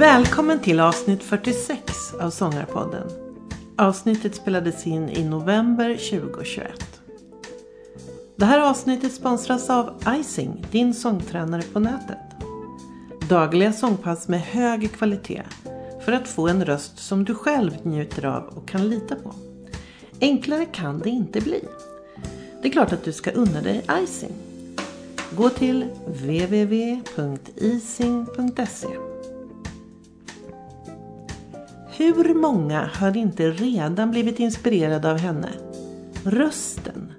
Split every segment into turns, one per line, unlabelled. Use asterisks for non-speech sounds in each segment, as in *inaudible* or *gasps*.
Välkommen till avsnitt 46 av Sångarpodden. Avsnittet spelades in i november 2021. Det här avsnittet sponsras av Icing, din sångtränare på nätet. Dagliga sångpass med hög kvalitet för att få en röst som du själv njuter av och kan lita på. Enklare kan det inte bli. Det är klart att du ska unna dig icing. Gå till www.icing.se hur många har inte redan blivit inspirerade av henne? Rösten,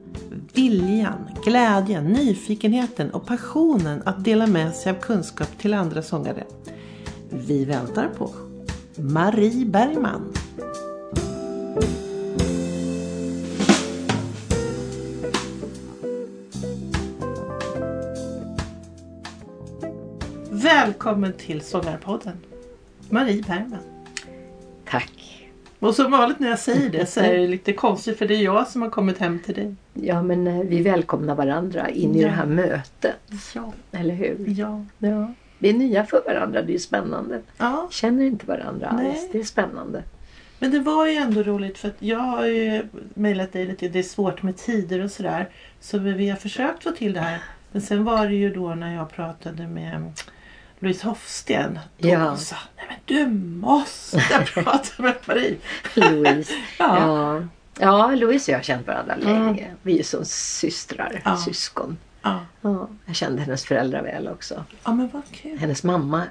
viljan, glädjen, nyfikenheten och passionen att dela med sig av kunskap till andra sångare. Vi väntar på Marie Bergman. Välkommen till Sångarpodden. Marie Bergman.
Tack.
Och som vanligt när jag säger det så är det *laughs* lite konstigt för det är jag som har kommit hem till dig.
Ja men eh, vi välkomnar varandra in i
Ja.
det här mötet.
Ja.
Eller hur?
Ja.
Ja. Vi är nya för varandra, det är spännande.
ja.
Känner inte varandra
Nej.
alls, det är spännande.
Men det var ju ändå roligt för att jag har ju mejlat dig lite. Det är svårt med tider och sådär. Så vi har försökt få till det här. Men sen var det ju då när jag pratade med Louise Hofsten. Då
Ja.
sa Nej men du måste *laughs* prata med Marie.
Louise. *laughs*
Ja.
ja. ja, Louise och jag har känt varandra
Mm.
länge. Vi är som systrar,
Ja.
syskon.
Ja.
Ja. Jag kände hennes föräldrar väl också.
ja men vad kul.
Hennes mamma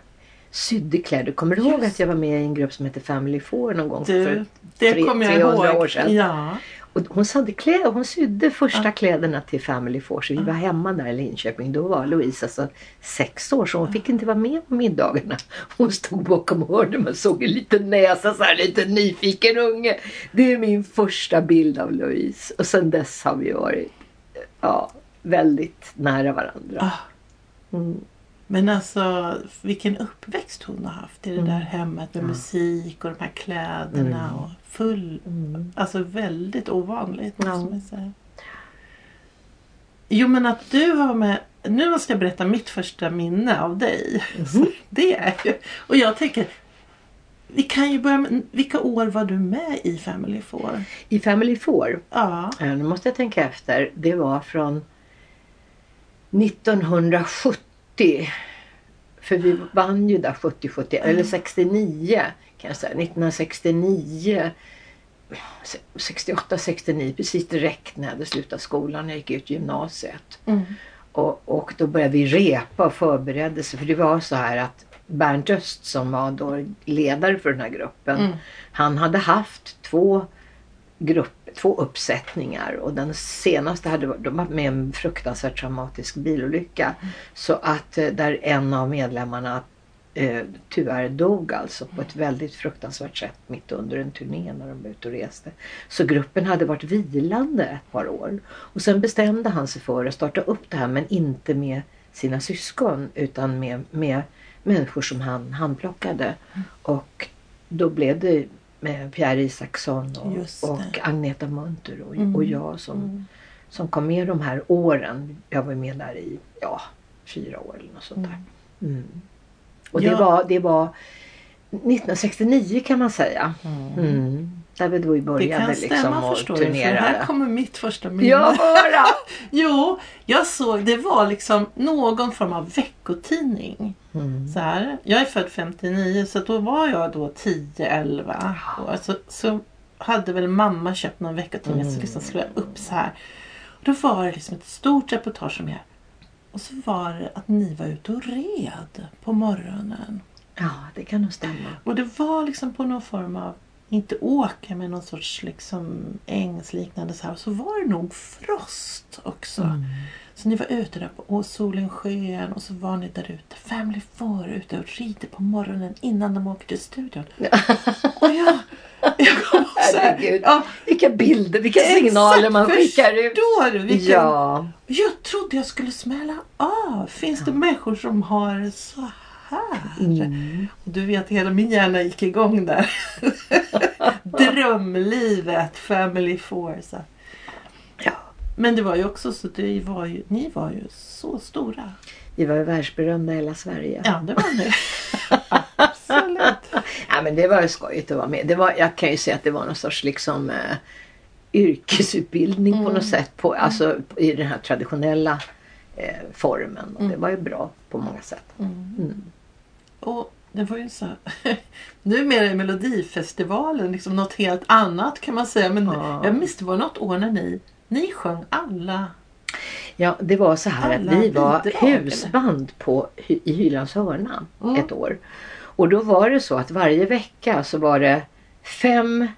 sydde kläder. Kommer du ihåg
Just.
att jag var med i en grupp som hette Family Four någon gång?
Du,
för
det
tre-
kommer jag
300
ihåg.
år sedan.
Ja.
Och hon, hade kläder, hon sydde första
Ja.
kläderna till Family Four. Så vi var hemma där i Linköping. Då var Louise alltså sex år så hon fick inte vara med på middagarna. Hon stod bakom hörnet man såg en liten näsa, så här lite nyfiken unge. Det är min första bild av Louise. Och sen dess har vi varit ja, väldigt nära varandra.
Ah.
Mm.
Men alltså vilken uppväxt hon har haft i det
Mm.
där hemmet med musik och de här kläderna.
Mm.
Och full,
Mm.
alltså väldigt ovanligt måste man säga. Jo men att du var med, nu måste jag berätta mitt första minne av dig.
Mhm.
Det är ju, och jag tänker, vi kan ju börja med, vilka år var du med i Family Four?
I Family Four
Ja,
nu måste jag tänka efter. Det var från 1970. För vi vann ju där 70, 70 eller 69 kan jag säga. 1969. 68, 69 precis direkt när jag hade slutat skolan. Jag gick ut gymnasiet.
mm.
Och, och då började vi repa och förberedde sig. För det var så här att Bernt Öst som var då ledare för den här gruppen.
Mm.
Han hade haft två, grupp, två uppsättningar och den senaste hade varit- de var med en fruktansvärt traumatisk bilolycka. Så att eh, där en av medlemmarna eh, tyvärr dog alltså på ett väldigt fruktansvärt sätt mitt under en turné när de var ute och reste. Så gruppen hade varit vilande ett par år. Och sen bestämde han sig för att starta upp det här men inte med sina syskon utan med, med människor som han handplockade. Och då blev det med Pierre Isaksson och, och Agneta Munter och,
Mm.
och jag som,
Mm.
som kom med de här åren. Jag var med där i ja, fyra år eller något sånt där. Mm. Och
Ja.
det, var, det var 1969 kan man säga.
Mm.
Mm. Där vi då
Det
började
kan
liksom
stämma
och
förstår du, för här kommer mitt första minne.
Ja, höra! *laughs*
Jo, jag såg, det var liksom någon form av veckotidning.
Mm.
Så här, jag är född 59 så då var jag då 10-11 år. Så, så hade väl mamma köpt någon veckotidning
Mm.
så liksom slog jag upp så här. Och då var det liksom ett stort reportage om er. Och så var det att ni var ute och red på morgonen.
Ja, det kan nog stämma.
Och det var liksom på någon form av, inte åker men någon sorts liksom ängsliknande så här. Och så var det nog frost också.
Mm.
Så ni var ute där på, och solen sken och så var ni där ute. Family Four ute och rider på morgonen innan de åker till studion. *laughs* och jag, jag kom också här.
Herregud.
Ja,
Vilka bilder, vilka
exakt,
signaler man skickar ut.
Förstår du? Vilken,
Ja.
Jag trodde jag skulle smälla av. Finns det människor som har så här?
Mm.
Och Du vet, hela min hjärna gick igång där. *laughs* Drömlivet, Family Four. Så.
ja.
Men det var ju också så, det var ju, ni var ju så stora.
Vi var ju världsberömda i hela Sverige.
Ja, det var ni. *laughs* Absolut.
ja, men det var skojigt att vara med. Det var, jag kan ju säga att det var någon sorts liksom eh, yrkesutbildning på något sätt. På, alltså i den här traditionella eh, formen. Och det var ju bra på många sätt. Mm.
Och det var ju så *laughs* Numera är Melodifestivalen liksom något helt annat kan man säga. Men
Ja.
jag minns det var något år när ni, ni sjöng alla.
Ja, det var så här
Alla
att vi var
bidrag,
husband på, i Hylands hörna
Mm.
ett år. Och då var det så att varje vecka så var det fem,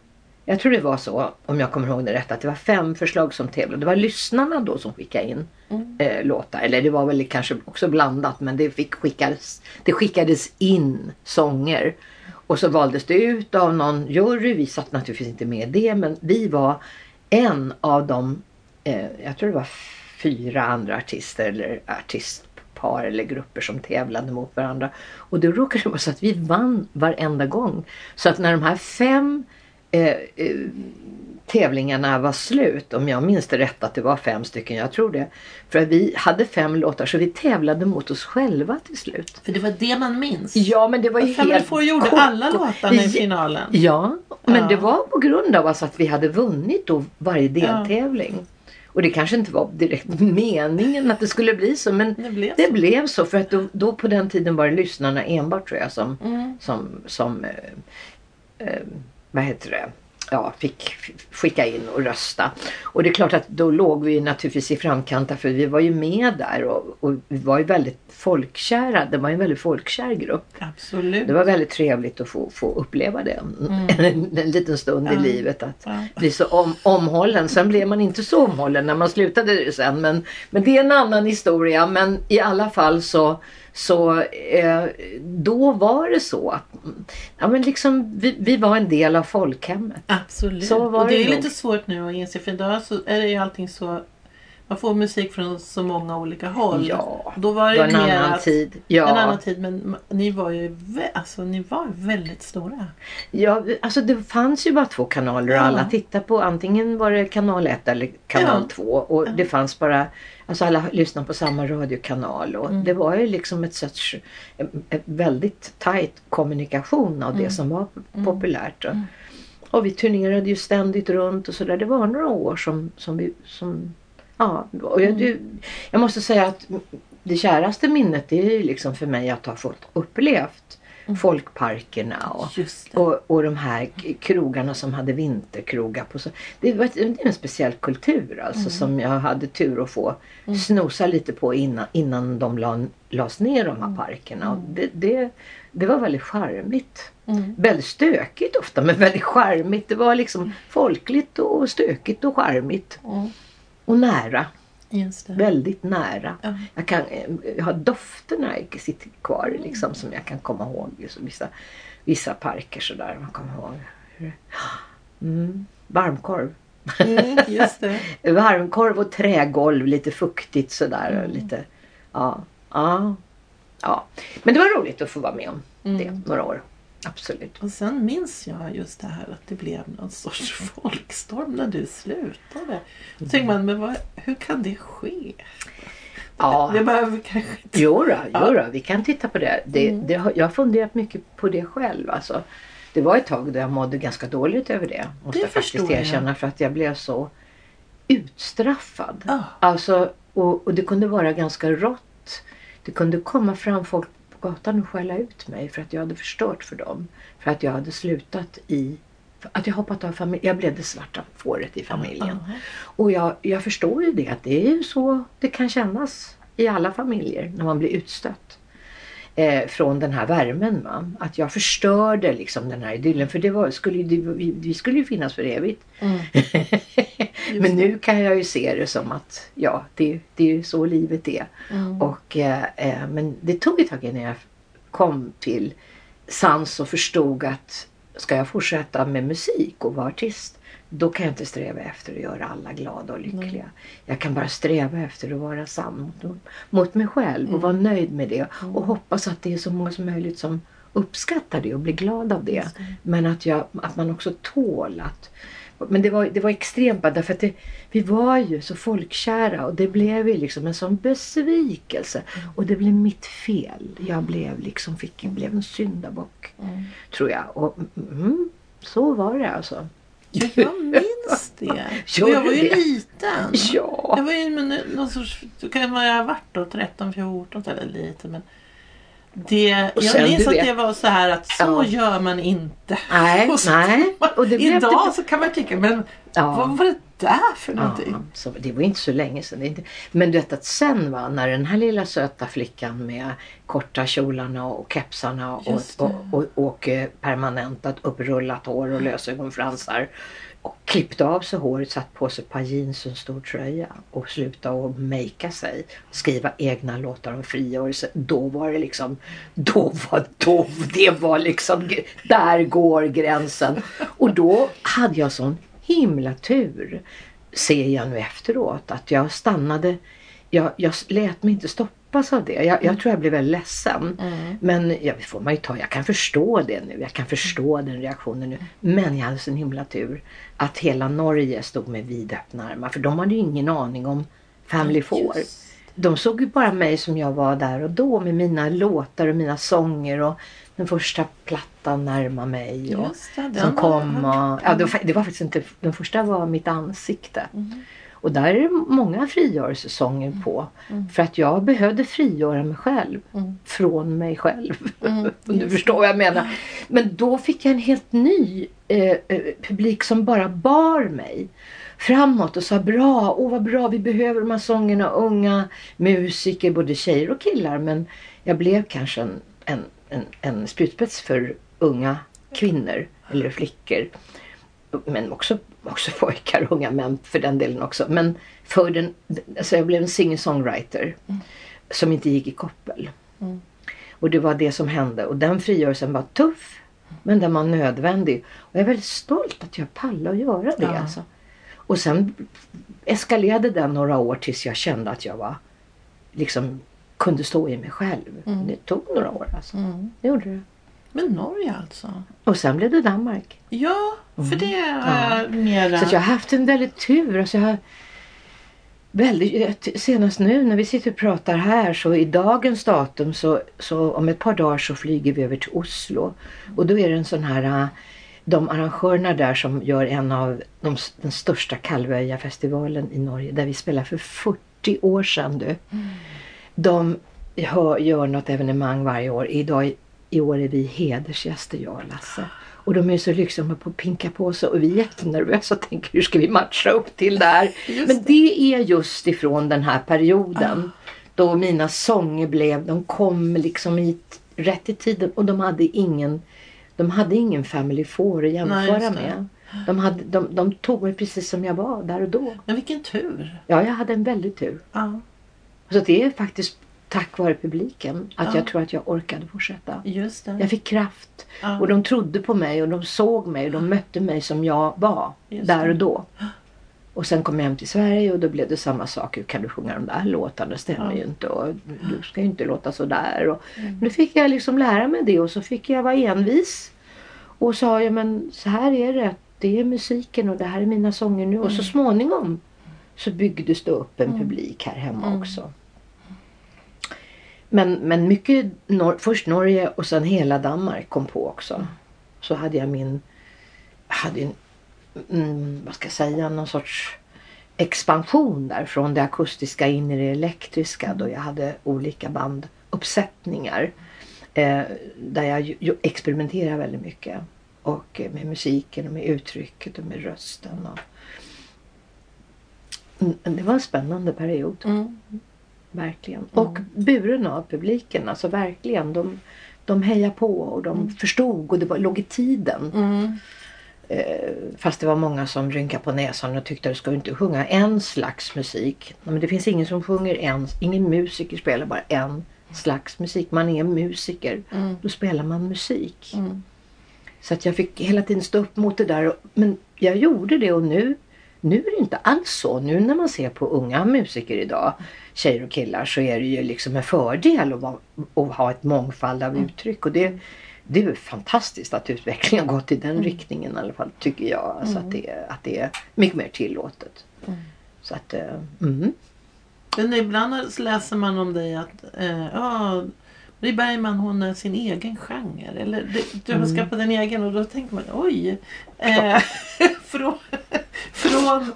jag tror det var så om jag kommer ihåg det rätt, att det var fem förslag som tävlade. Det var lyssnarna då som skickade in
Mm.
eh, låtar. Eller det var väl kanske också blandat men det, fick skickades, det skickades in sånger. Och så valdes det ut av någon jury. Vi satt naturligtvis inte med i det men vi var en av de, eh, jag tror det var fyra andra artister eller artistpar eller grupper som tävlade mot varandra. Och då råkade det vara så att vi vann varenda gång. Så att när de här fem eh, eh, tävlingarna var slut, om jag minns det rätt att det var fem stycken, jag tror det. För att vi hade fem låtar så vi tävlade mot oss själva till slut.
För det var det man minns.
Ja men det var ju helt
Four gjorde
koko-
alla låtarna i
Ja,
finalen.
Ja, men
Ja.
det var på grund av alltså att vi hade vunnit då varje deltävling. Och det kanske inte var direkt meningen att det skulle bli så men
Det blev
det
så.
blev så för att då, då på den tiden var det lyssnarna enbart tror jag som,
Mm.
som, som eh, eh, vad heter det? Ja, fick skicka in och rösta. Och det är klart att då låg vi naturligtvis i framkant för vi var ju med där och, och vi var ju väldigt folkkära. Det var en väldigt folkkär grupp.
Absolut.
Det var väldigt trevligt att få, få uppleva det en, *laughs* en liten stund i
Ja.
livet. Att
Ja.
bli så om, omhållen. Sen blev man inte så omhållen när man slutade sen. Men, men det är en annan historia. Men i alla fall så, så eh, då var det så att ja, men liksom, vi, vi var en del av folkhemmet.
Absolut.
Så var
och det
det
är
nog.
lite svårt nu att inse för idag så är det ju allting så man får musik från så många olika håll.
Ja,
Då var
det var en annan
att,
tid. Ja.
En annan tid men ni var ju alltså, ni var väldigt stora.
Ja, alltså det fanns ju bara två kanaler och
Ja.
alla tittade på antingen var det kanal 1 eller kanal
Ja.
2 och det fanns bara, alltså alla lyssnade på samma radiokanal och
Mm.
det var ju liksom ett sorts, en- ett väldigt tajt kommunikation av det
Mm.
som var
Mm.
populärt. Och,
Mm.
och vi turnerade ju ständigt runt och sådär. Det var några år som, som vi, som, ja, och jag, det, jag måste säga att det käraste minnet det är ju liksom för mig att ha fått upplevt. Folkparkerna och och, och de här krogarna som hade vinterkrogar på. Så, det, var, ett- det är en speciell kultur alltså
Mm.
som jag hade tur att få
Mm.
snosa lite på innan, innan de la, lades ner de här parkerna. Och
Mm.
det, det, det var väldigt charmigt.
Mm.
Väldigt stökigt ofta men väldigt charmigt. Det var liksom folkligt och stökigt och charmigt.
Mm.
Och nära. Väldigt nära.
Ja.
Jag, kan, eh, jag har dofterna sitter kvar liksom, som jag kan komma ihåg. Vissa, vissa parker sådär. Man kommer ihåg. *gasps* Mm. Varmkorv.
Mm, just det. *laughs*
Varmkorv och trägolv. Lite fuktigt sådär.
Mm.
Lite, ja, ja, ja. Men det var roligt att få vara med om det
Mm.
några år. Absolut.
Och sen minns jag just det här att det blev någon sorts folkstorm när du slutade. Då tänker man, men vad, hur kan det ske?
Ja.
Det behöver vi kanske inte...
Jo då,
Ja.
jo då, vi kan titta på det. det,
Mm.
det jag har funderat mycket på det själv. Alltså, det var ett tag då jag mådde ganska dåligt över det. Måste
Det
jag faktiskt
jag.
erkänna. För att jag blev så utstraffad.
Ja.
Alltså, och, och det kunde vara ganska rått. Det kunde komma fram folk gatan och skälla ut mig för att jag hade förstört för dem. För att jag hade slutat i att jag hoppat av familjen. Jag blev det svarta fåret i familjen.
Ja.
Och jag, jag förstår ju det att det är ju så det kan kännas i alla familjer när man blir utstött. Eh, från den här värmen. Va? Att jag förstörde liksom den här idyllen. För det var, skulle, det, vi, vi skulle ju finnas för evigt.
Mm. *laughs*
Men nu kan jag ju se det som att ja, det, det är ju så livet är.
Mm.
Och, eh, eh, men det tog ett tag innan jag kom till sans och förstod att ska jag fortsätta med musik och vara artist då kan jag inte sträva efter att göra alla glada och lyckliga. Jag kan bara sträva efter att vara sann mot, mot mig själv och vara nöjd med det. Och hoppas att det är så många som möjligt som uppskattar det och blir glad av det.
Det.
Men att, jag, att man också tål att Men det var, det var extremt därför att det, vi var ju så folkkära och det blev ju liksom en sån besvikelse. Och det blev mitt fel. Jag blev liksom, fick, blev en syndabock.
Mm.
Tror jag. Och mm, så var det alltså.
Ja, jag minns det.
Gör
och jag var ju
det?
liten.
Ja.
Jag var ju men, någon sorts, kan jag ha varit då 13, 14 eller lite men det,
Och
jag minns att
vet-
det var så här att så
Ja.
gör man inte.
Nej, *laughs*
Och så-
nej. Och det
Idag så kan man tycka, men
Ja.
vad var det där för någonting?
Ja, så det var inte så länge sedan. Det inte... Men du vet att sen va, när den här lilla söta flickan med korta kjolarna och kepsarna och,
det.
och, och, och eh, permanentat upprullat hår och lösögonfransar och klippte av sig håret, satt på sig ett par jeans och en stor tröja och slutade att makea sig, skriva egna låtar om frigörelse. Då var det liksom, då var, då, det var liksom, där går gränsen. Och då hade jag sån himla tur, ser jag nu efteråt, att jag stannade, jag, jag lät mig inte stoppas av det. Jag, jag tror jag blev väldigt ledsen.
Mm.
Men ja, det får man ju ta. Jag kan förstå det nu. Jag kan förstå den reaktionen nu. Men jag hade sån himla tur att hela Norge stod med vidöppna armar. För de hade ju ingen aning om Family Four. De såg ju bara mig som jag var där och då med mina låtar och mina sånger och den första plattan närma mig. Och,
det,
som kom.
jag.
Och, ja, det, var, fa- det var faktiskt inte, den första var mitt ansikte.
Mm.
Och där är det många frigörelsesånger på.
Mm.
För att jag behövde frigöra mig själv
Mm.
från mig själv.
Mm, *laughs*
du förstår vad jag menar. Men då fick jag en helt ny eh, eh, publik som bara bar mig framåt och sa bra, åh vad bra, vi behöver de här sångerna, unga musiker, både tjejer och killar. Men jag blev kanske en, en, en, en spjutspets för unga kvinnor eller flickor. Men också, också pojkar, unga män för den delen också. Men för den, alltså jag blev en singer-songwriter som inte gick i koppel.
Mm.
Och det var det som hände. Och den frigörelsen var tuff. Men den var nödvändig. Och jag är väldigt stolt att jag pallade att göra det.
Ja.
Alltså. Och sen eskalerade den några år tills jag kände att jag var liksom kunde stå i mig själv.
Mm.
Det tog några år alltså.
Mm.
Det gjorde det.
Men Norge alltså?
Och sen blev det Danmark.
Ja, för det
Ja.
är mera...
Så jag har haft en väldigt tur. Alltså jag har väldigt, senast nu när vi sitter och pratar här så i dagens datum så, så om ett par dagar så flyger vi över till Oslo. Och då är det en sån här, äh, de arrangörerna där som gör en av de, den största Kalvöja-festivalen i Norge där vi spelar för 40 år sedan du. De hör, gör något evenemang varje år. Idag, I år är vi hedersgäster jag och Lasse. Och de är så lyckliga på att pinka på sig och vi är jättenervösa och tänker hur ska vi matcha upp till det här.
Just
Men det är just ifrån den här perioden då mina sånger blev, de kom liksom i, rätt i tiden och de hade ingen de hade ingen Family Four att jämföra
Nej,
med. De, hade, de, de tog mig precis som jag var där och då.
Men vilken tur.
Ja, jag hade en väldig tur.
Ja,
Så det är faktiskt tack vare publiken att
Ja.
jag tror att jag orkade fortsätta.
just det.
Jag fick kraft
ja.
och de trodde på mig och de såg mig och de mötte mig som jag var
Just
där och då. Och sen kom jag hem till Sverige och då blev det samma sak. Hur kan du sjunga de där låtarna? Det stämmer
Ja.
ju inte och du ska ju inte låta så där. Och
Mm.
Nu fick jag liksom lära mig det och så fick jag vara envis. Och sa jag men så här är det. Det är musiken och det här är mina sånger nu. Och så
Mm.
småningom så byggdes det upp en
Mm.
publik här hemma
Mm.
också. Men, men mycket, nor- först Norge och sen hela Danmark kom på också. Så hade jag min, hade en, mm, vad ska jag säga, någon sorts expansion där från det akustiska in i det elektriska då jag hade olika banduppsättningar. Eh, där jag ju, experimenterar väldigt mycket. Och eh, med musiken och med uttrycket och med rösten. Och... Mm, Det var en spännande period.
Mm.
Verkligen. Och buren av publiken. Alltså verkligen. De, de hejar på och de förstod och det var, låg i tiden.
Mm.
Eh, fast det var många som rynkade på näsan och tyckte att du ska inte sjunga en slags musik. Men det finns ingen som sjunger en, ingen musiker spelar bara en slags musik. Man är musiker.
Mm.
Då spelar man musik.
Mm.
Så att jag fick hela tiden stå upp mot det där. och- Men jag gjorde det och nu, nu är det inte alls så. Nu när man ser på unga musiker idag, tjejer och killar, så är det ju liksom en fördel att, vara, att ha ett mångfald av uttryck. Och det, det är fantastiskt att utvecklingen har gått i den
Mm.
riktningen i alla fall tycker jag. Alltså
Mm.
att, det, är- att det är mycket mer tillåtet.
Mm.
Så att, eh, mm.
Men ibland läser man om dig att eh, ja, Marie Bergman hon är sin egen genre. Eller du har
Mm.
skapat en egen och då tänker man oj. Eh, *laughs* från, från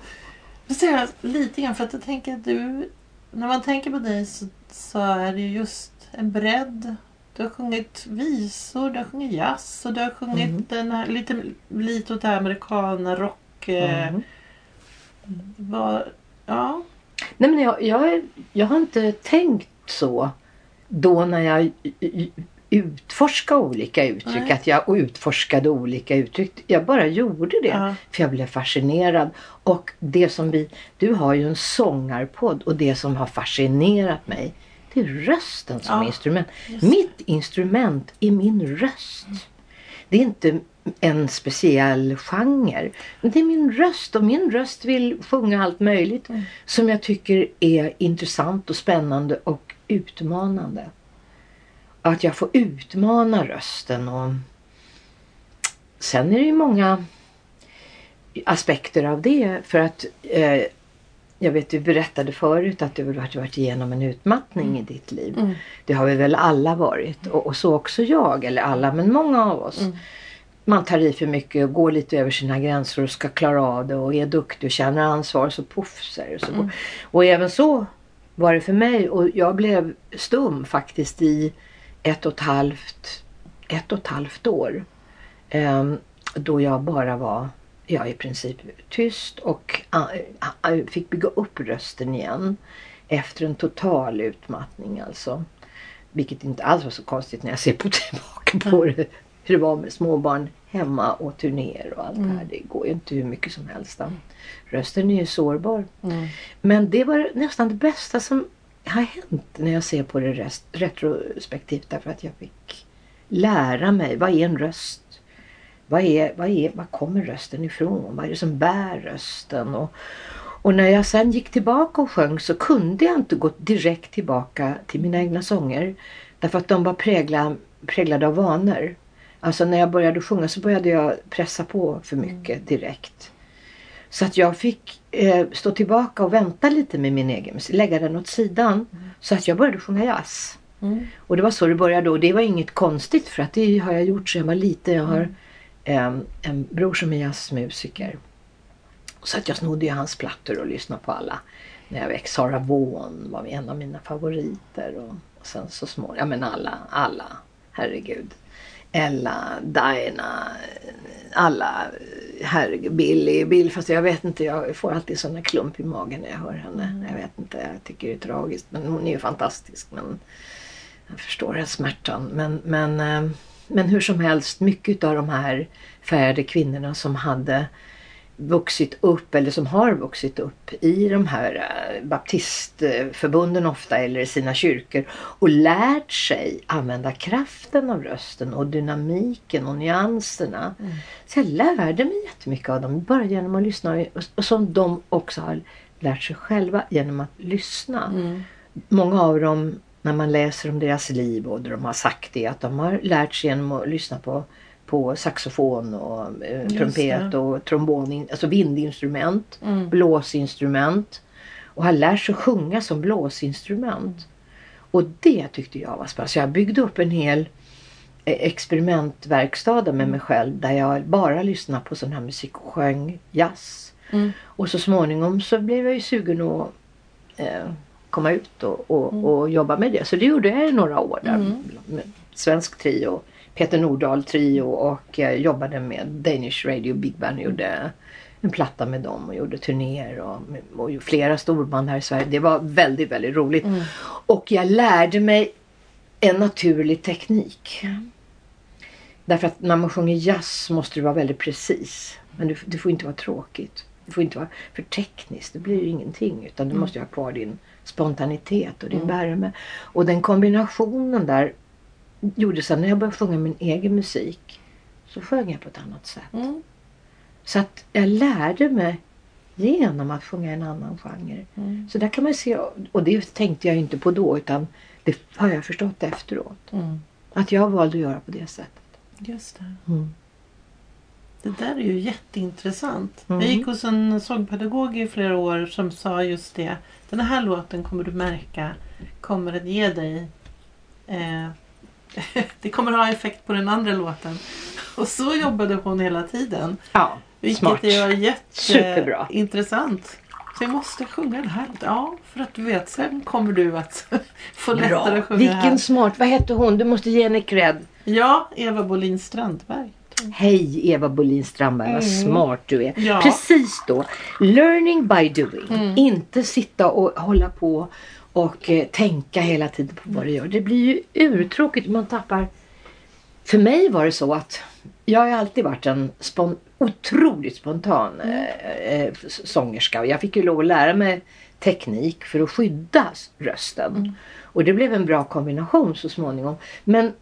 jag lite grann för att jag tänker att du när man tänker på dig så, så är det just en bredd. Du har sjungit visor, du har sjungit jazz och du har sjungit
Mm.
den här, lite, lite åt det här amerikana rock. Eh,
Mm.
vad, ja.
Nej, men jag, jag, jag har inte tänkt så då när jag utforskade olika uttryck.
Nej.
Att jag utforskade olika uttryck. Jag bara gjorde det.
Ja.
För jag blev fascinerad. Och det som vi, du har ju en sångarpodd och det som har fascinerat mig det är rösten som
Ja,
instrument.
just
Mitt instrument är min röst. Det är inte en speciell genre. Men det är min röst och min röst vill sjunga allt möjligt
Mm.
som jag tycker är intressant och spännande och utmanande. Att jag får utmana rösten och sen är det ju många aspekter av det för att eh, jag vet du berättade förut att du har varit- varit igenom en utmattning i ditt liv.
Mm.
Det har vi väl alla varit och, och så också jag, eller alla men många av oss.
Mm.
Man tar i för mycket och går lite över sina gränser och ska klara av det och är duktig och känner ansvar så poff är det så.
Mm.
Och även så var det för mig och jag blev stum faktiskt i ett och ett halvt, ett och ett halvt år. Ehm, då jag bara var, ja i princip tyst och fick bygga upp rösten igen. Efter en total utmattning alltså. Vilket inte alls var så konstigt när jag ser på *laughs* tillbaka på det. Hur det var med småbarn hemma och turnéer och allt det här. Det går ju inte hur mycket som helst. Rösten är ju sårbar.
Mm.
Men det var nästan det bästa som har hänt när jag ser på det rest, retrospektivt. Därför att jag fick lära mig. Vad är en röst? Vad, är, vad, är, vad kommer rösten ifrån? Vad är det som bär rösten? Och, och när jag sen gick tillbaka och sjöng så kunde jag inte gå direkt tillbaka till mina egna sånger. Därför att de var prägla, präglade av vanor. Alltså när jag började sjunga så började jag pressa på för mycket direkt. Så att jag fick eh, stå tillbaka och vänta lite med min egen musik, lägga den åt sidan. Så att jag började sjunga jazz.
Mm.
Och det var så det började och det var inget konstigt för att det har jag gjort sedan jag var liten. Jag har em, en bror som är jazzmusiker. Så att jag snodde ju hans plattor och lyssnade på alla. När jag växte. Sarah Vaughan var en av mina favoriter. Och, och sen så små, ja men alla, alla, herregud. Ella, Diana, alla, herregud, Billy, Bill, fast jag vet inte, jag får alltid där klump i magen när jag hör henne. Jag vet inte, jag tycker det är tragiskt. Men hon är ju fantastisk. Men jag förstår den smärtan. Men, men, eh, men hur som helst, mycket av de här färgade kvinnorna som hade vuxit upp eller som har vuxit upp i de här eh, baptistförbunden ofta eller i sina kyrkor och lärt sig använda kraften av rösten och dynamiken och nyanserna. Så jag lärde mig jättemycket av dem bara genom att lyssna och, och som de också har lärt sig själva genom att lyssna
Mm.
många av dem, när man läser om deras liv och de har sagt det, att de har lärt sig genom att lyssna på, på saxofon och eh, trumpet och trombon, alltså vindinstrument,
Mm.
blåsinstrument och har lärt sig sjunga som blåsinstrument. Och det tyckte jag var spännande. Så jag byggde upp en hel eh, experimentverkstad med
Mm.
mig själv där jag bara lyssnade på sån här musik och sjöng jazz.
Mm.
Och så småningom så blev jag ju sugen att eh, komma ut och, och, och jobba med det. Så det gjorde jag i några år där.
Mm.
Svensk trio, Peter Nordahl trio och eh, jobbade med Danish Radio Big Band. Gjorde en platta med dem och gjorde turnéer och, och flera storband här i Sverige. Det var väldigt, väldigt roligt.
Mm.
Och jag lärde mig en naturlig teknik. Därför att när man sjunger jazz måste du vara väldigt precis. Men du, det får inte vara tråkigt. Det får inte vara för tekniskt. Det blir ju ingenting. Utan du måste ju ha kvar din spontanitet och din värme. Och den kombinationen där gjorde att när jag började sjunga min egen musik så sjöng jag på ett annat sätt.
Mm.
Så att jag lärde mig genom att sjunga en annan genre.
Mm.
Så där kan man se, och det tänkte jag inte på då utan det har jag förstått efteråt.
Mm.
Att jag valde att göra på det sättet.
Just det.
Mm.
Det där är ju jätteintressant.
Mm.
Jag gick hos en sångpedagog i flera år som sa just det. Den här låten kommer du märka kommer att ge dig eh, *laughs* det kommer ha effekt på den andra låten. Och så jobbade hon hela tiden.
Ja,
Vilket
smart.
är
Superbra.
jätteintressant. Så jag måste sjunga den här. Ja, för att du vet, sen kommer du att *laughs* få lättare
Bra.
att sjunga den här.
Vilken smart. Vad hette hon? Du måste ge henne cred.
Ja, Eva Bolin Strandberg.
Hej Eva Bolin Strandberg, vad
Mm.
smart du är.
Ja.
Precis då. Learning by doing.
Mm.
Inte sitta och hålla på och eh, tänka hela tiden på vad du gör. Det blir ju urtråkigt. Man tappar... För mig var det så att jag har alltid varit en spon... otroligt spontan
Mm.
eh, eh, sångerska. Jag fick ju lov att lära mig teknik för att skydda rösten.
Mm.
Och det blev en bra kombination så småningom. Men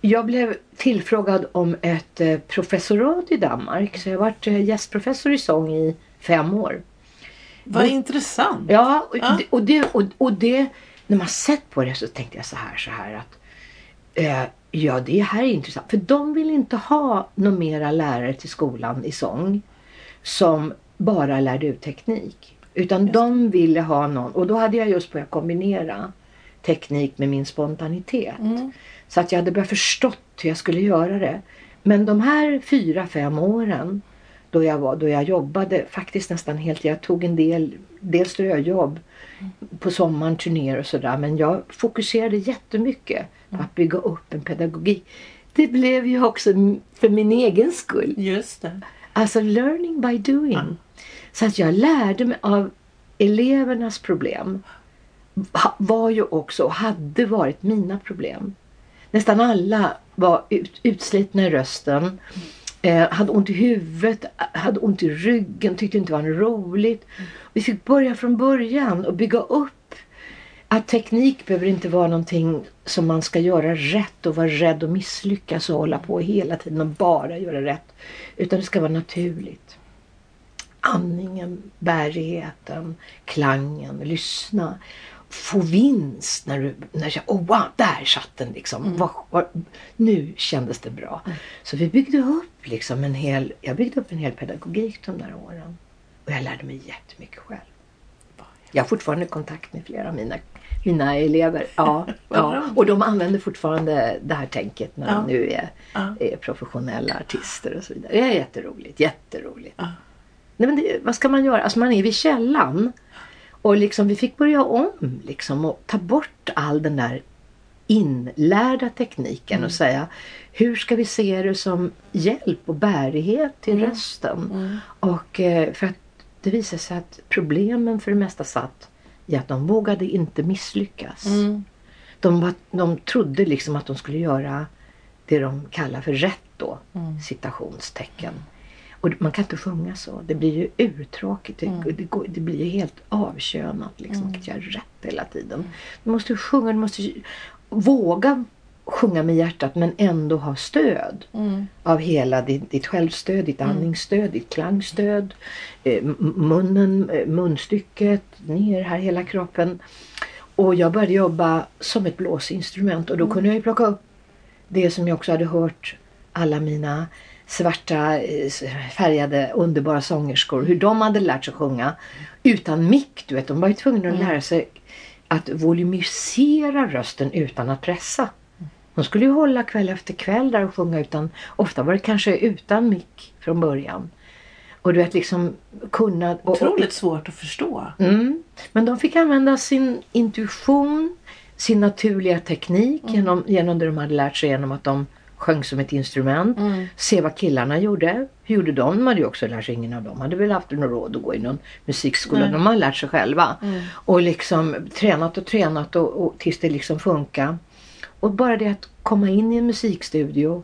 jag blev tillfrågad om ett eh, professorat i Danmark. Så jag har varit eh, gästprofessor i sång i fem år.
Vad
Och-
intressant.
Ja, och,
Ja.
Det, och, det, och, och det, när man sett på det så tänkte jag så här, så här att eh, ja, det här är intressant. För de vill inte ha några mera lärare till skolan i sång som bara lärde ut teknik. Utan
Just
de ville ha någon, och då hade jag just börjat kombinera teknik med min spontanitet.
Mm.
Så att jag hade börjat förstått hur jag skulle göra det. Men de här fyra, fem åren då jag, var, då jag jobbade faktiskt nästan helt, jag tog en del, del ströjobb på sommaren, turnéer och sådär. Men jag fokuserade jättemycket på att bygga upp en pedagogik. Det blev ju också för min egen skull.
Just det.
Alltså learning by doing.
Ja.
Så att jag lärde mig av elevernas problem. Var ju också och hade varit mina problem. Nästan alla var ut, utslitna i rösten. Eh, hade ont i huvudet, hade ont i ryggen, tyckte inte det var roligt. Vi fick börja från början och bygga upp att teknik behöver inte vara någonting som man ska göra rätt och vara rädd och misslyckas och hålla på hela tiden och bara göra rätt. Utan det ska vara naturligt. Andningen, bärigheten, klangen, lyssna. Få vinst när du, när jag, oh wow, där satt den liksom. Vad- vad- nu kändes det bra. Så vi byggde upp liksom en hel, jag byggde upp en hel pedagogik de där åren. Och jag lärde mig jättemycket själv. Jag har fortfarande kontakt med flera av mina, mina elever. Ja, *laughs* ja. Och de använder fortfarande det här tänket när de nu är, är professionella artister och så vidare. Det är jätteroligt, jätteroligt. Nej, men det, vad ska man göra? Alltså man är vid källan. Och liksom, vi fick börja om liksom, och ta bort all den där inlärda tekniken
Mm.
och säga hur ska vi se det som hjälp och bärighet till
Mm.
rösten?
Mm.
Och eh, för att det visade sig att problemen för det mesta satt i att de vågade inte misslyckas.
Mm.
De, var, de trodde liksom att de skulle göra det de kallar för rätt då,
Mm.
citationstecken. Och man kan inte sjunga så. Det blir ju urtråkigt. Det,
Mm.
det, går, det blir ju helt avkönat liksom.
Mm.
Att göra rätt hela tiden. Du måste sjunga, du måste våga sjunga med hjärtat men ändå ha stöd
Mm.
av hela ditt, ditt självstöd, ditt
Mm.
andningsstöd, ditt klangstöd, eh, munnen, eh, munstycket, ner här hela kroppen. Och jag började jobba som ett blåsinstrument och då kunde jag ju plocka upp det som jag också hade hört alla mina svarta eh, färgade underbara sångerskor, hur de hade lärt sig sjunga utan mick. Du vet, de var ju tvungna att
Mm.
lära sig att volumisera rösten utan att pressa. De skulle ju hålla kväll efter kväll där och sjunga utan, ofta var det kanske utan mick från början. Och du vet liksom kunna... Och, och,
Otroligt svårt att förstå.
Mm. Men de fick använda sin intuition, sin naturliga teknik genom, genom det de hade lärt sig genom att de sjöng som ett instrument.
Mm.
Se vad killarna gjorde. Hur gjorde de? De hade ju också lärt sig, ingen av dem hade väl haft något råd att gå i någon musikskola.
Nej.
De hade lärt sig själva.
Mm.
Och liksom tränat och tränat och, och tills det liksom funkar. Och bara det att komma in i en musikstudio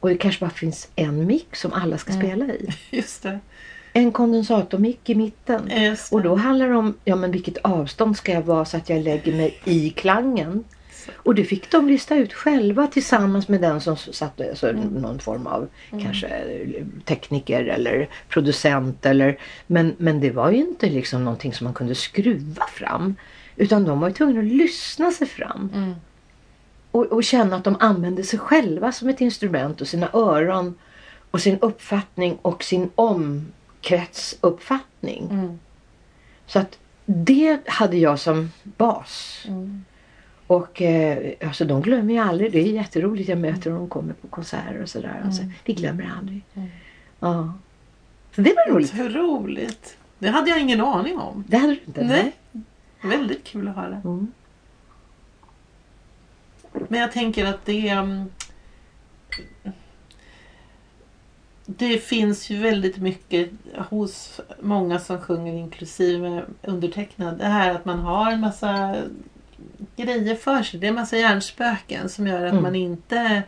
och det kanske bara finns en mick som alla ska
Mm.
spela i. *laughs*
Just det.
En kondensatormick i mitten. Och då handlar det om ja, men vilket avstånd ska jag vara så att jag lägger mig i klangen. Och det fick de lista ut själva tillsammans med den som satt, alltså någon form av kanske eh, tekniker eller producent. Eller, men, men det var ju inte liksom någonting som man kunde skruva fram. Utan de var ju tvungna att lyssna sig fram.
Mm.
och, och känna att de använder sig själva som ett instrument och sina öron och sin uppfattning och sin omkretsuppfattning.
Mm.
Så att det hade jag som bas.
Mm.
Och eh, alltså de glömmer jag aldrig. Det är jätteroligt. Jag möter dem och kommer på konserter och sådär. Alltså, vi glömmer aldrig.
Mm.
Ja. Så det var roligt.
Otroligt. Det hade jag ingen aning om.
Det hade du inte?
Nej. Väldigt kul att höra.
Mm.
Men jag tänker att det um, Det finns ju väldigt mycket hos många som sjunger inklusive undertecknad. Det här att man har en massa grejer för sig. Det är en massa hjärnspöken som gör att
Mm.
man inte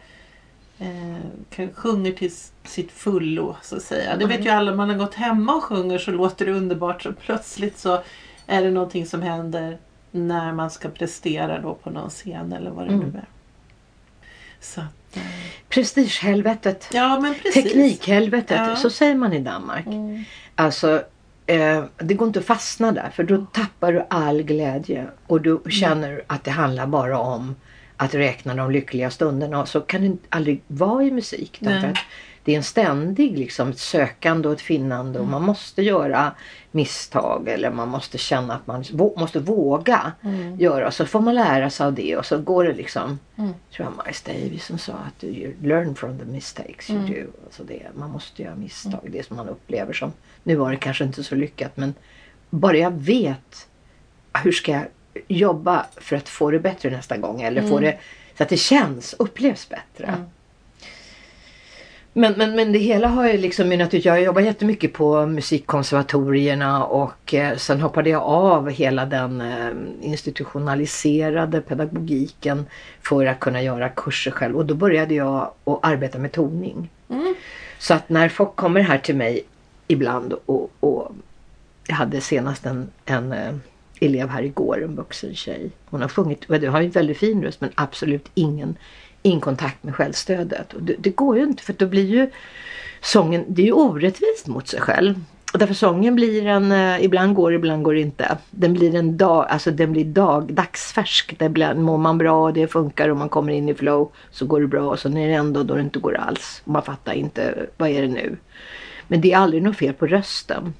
eh, kan, sjunger till sitt fullo så att säga. Det vet ju alla, man har gått hemma och sjunger så låter det underbart så plötsligt så är det någonting som händer när man ska prestera då på någon scen eller vad det
Mm.
nu är. Så att, eh,
Prestigehelvetet.
ja men precis.
Teknikhelvetet.
Ja.
Så säger man i Danmark.
Mm.
Alltså, eh, det går inte att fastna där för då tappar du all glädje och du känner att det handlar bara om att räkna de lyckliga stunderna och så kan det aldrig vara i musik. Därför att det är en ständig liksom, ett sökande och ett finnande och man måste göra misstag eller man måste känna att man måste våga
Mm.
göra. Så får man lära sig av det och så går det liksom.
Mm.
tror jag Miles Davis som sa att you learn from the mistakes you
Mm.
do. Alltså det, man måste göra misstag. Det som man upplever som, nu var det kanske inte så lyckat men bara jag vet hur ska jag jobba för att få det bättre nästa gång eller få
Mm.
det så att det känns, upplevs bättre. Men, men, men det hela har ju liksom mynnat ut. Jag jobbar jättemycket på musikkonservatorierna och eh, sen hoppade jag av hela den eh, institutionaliserade pedagogiken för att kunna göra kurser själv. Och då började jag att arbeta med toning.
Mm.
Så att när folk kommer här till mig ibland och, och jag hade senast en, en eh, elev här igår, en vuxen tjej. Hon har sjungit, och har en väldigt fin röst men absolut ingen, in kontakt med självstödet. Och det, det går ju inte för då blir ju sången, det är ju orättvist mot sig själv. Och därför sången blir en, eh, ibland går ibland går inte. Den blir en dag, alltså den blir dag, dagsfärsk. Det blir, mår man bra och det funkar och man kommer in i flow så går det bra och sen är det ändå då det inte går alls. Man fattar inte, vad är det nu? Men det är aldrig något fel på rösten.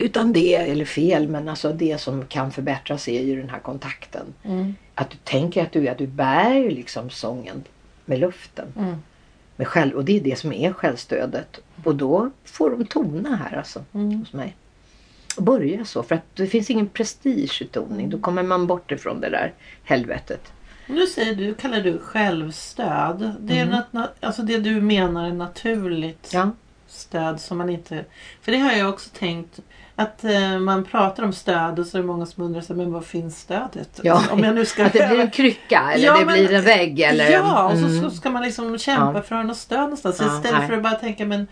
Utan det, eller fel, men alltså det som kan förbättras är ju den här kontakten.
Mm.
Att du tänker att du, att du bär ju liksom sången med luften.
Mm.
Med själv, och det är det som är självstödet. Och då får de tona här alltså
Mm.
hos mig. Och börja så, för att det finns ingen prestige i toning. Då kommer man bort ifrån det där helvetet.
Nu säger du, kallar du självstöd. Det är
Mm.
något, na- alltså det du menar är naturligt
Ja.
stöd som man inte... För det har jag också tänkt. Att eh, man pratar om stöd och så är det många som undrar här, men vad finns stödet?
Ja,
Om jag nu ska
Att det blir en krycka *laughs* eller
Ja,
det
men-
blir en vägg eller...
Ja, och så,
Mm.
så ska man liksom kämpa
Ja.
för att ha något stöd någonstans. Istället
nej.
för att bara tänka men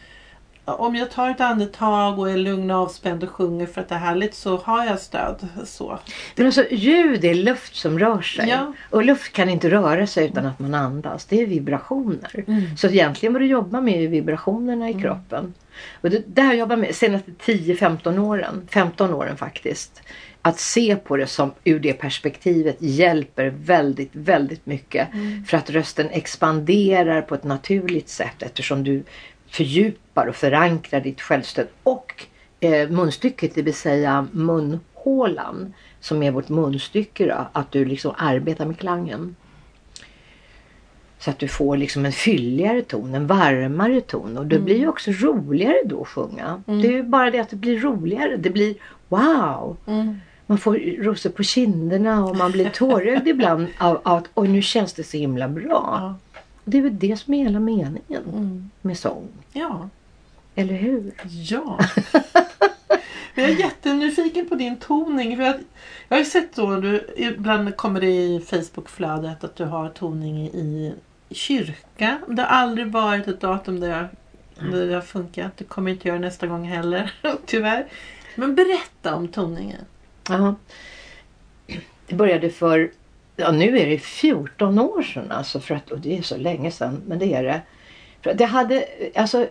om jag tar ett andetag och är lugn och avspänd och sjunger för att det är härligt så har jag stöd. Så.
Men alltså ljud är luft som rör sig.
Ja.
Och luft kan inte röra sig utan att man andas. Det är vibrationer.
Mm.
Så egentligen vad du jobbar med är vibrationerna i kroppen. Och det, det har jag jobbat med senaste 10-15 åren. 15 åren faktiskt. Att se på det som ur det perspektivet hjälper väldigt, väldigt mycket. För att rösten expanderar på ett naturligt sätt eftersom du fördjupar och förankrar ditt självstöd. Och eh, munstycket, det vill säga munhålan som är vårt munstycke då, att du liksom arbetar med klangen. Så att du får liksom en fylligare ton, en varmare ton. Och det blir ju också roligare då att sjunga. Det är ju bara det att det blir roligare. Det blir wow!
Mm.
Man får rosor på kinderna och man blir tårögd ibland av, av att oj nu känns det så himla bra.
Ja.
Det är väl det som är hela meningen
Mm.
med sång.
ja.
Eller hur?
Ja. *laughs* Men jag är jättenyfiken på din toning. För jag, jag har ju sett då, du, ibland kommer det i Facebookflödet att du har toning i, kyrka. Det har aldrig varit ett datum där, jag, där det har funkat. Det kommer inte göra nästa gång heller, *laughs* tyvärr. Men berätta om toningen.
Ja. Det började för, ja nu är det 14 år sedan alltså för att, och det är så länge sedan, men det är det. För att det hade, alltså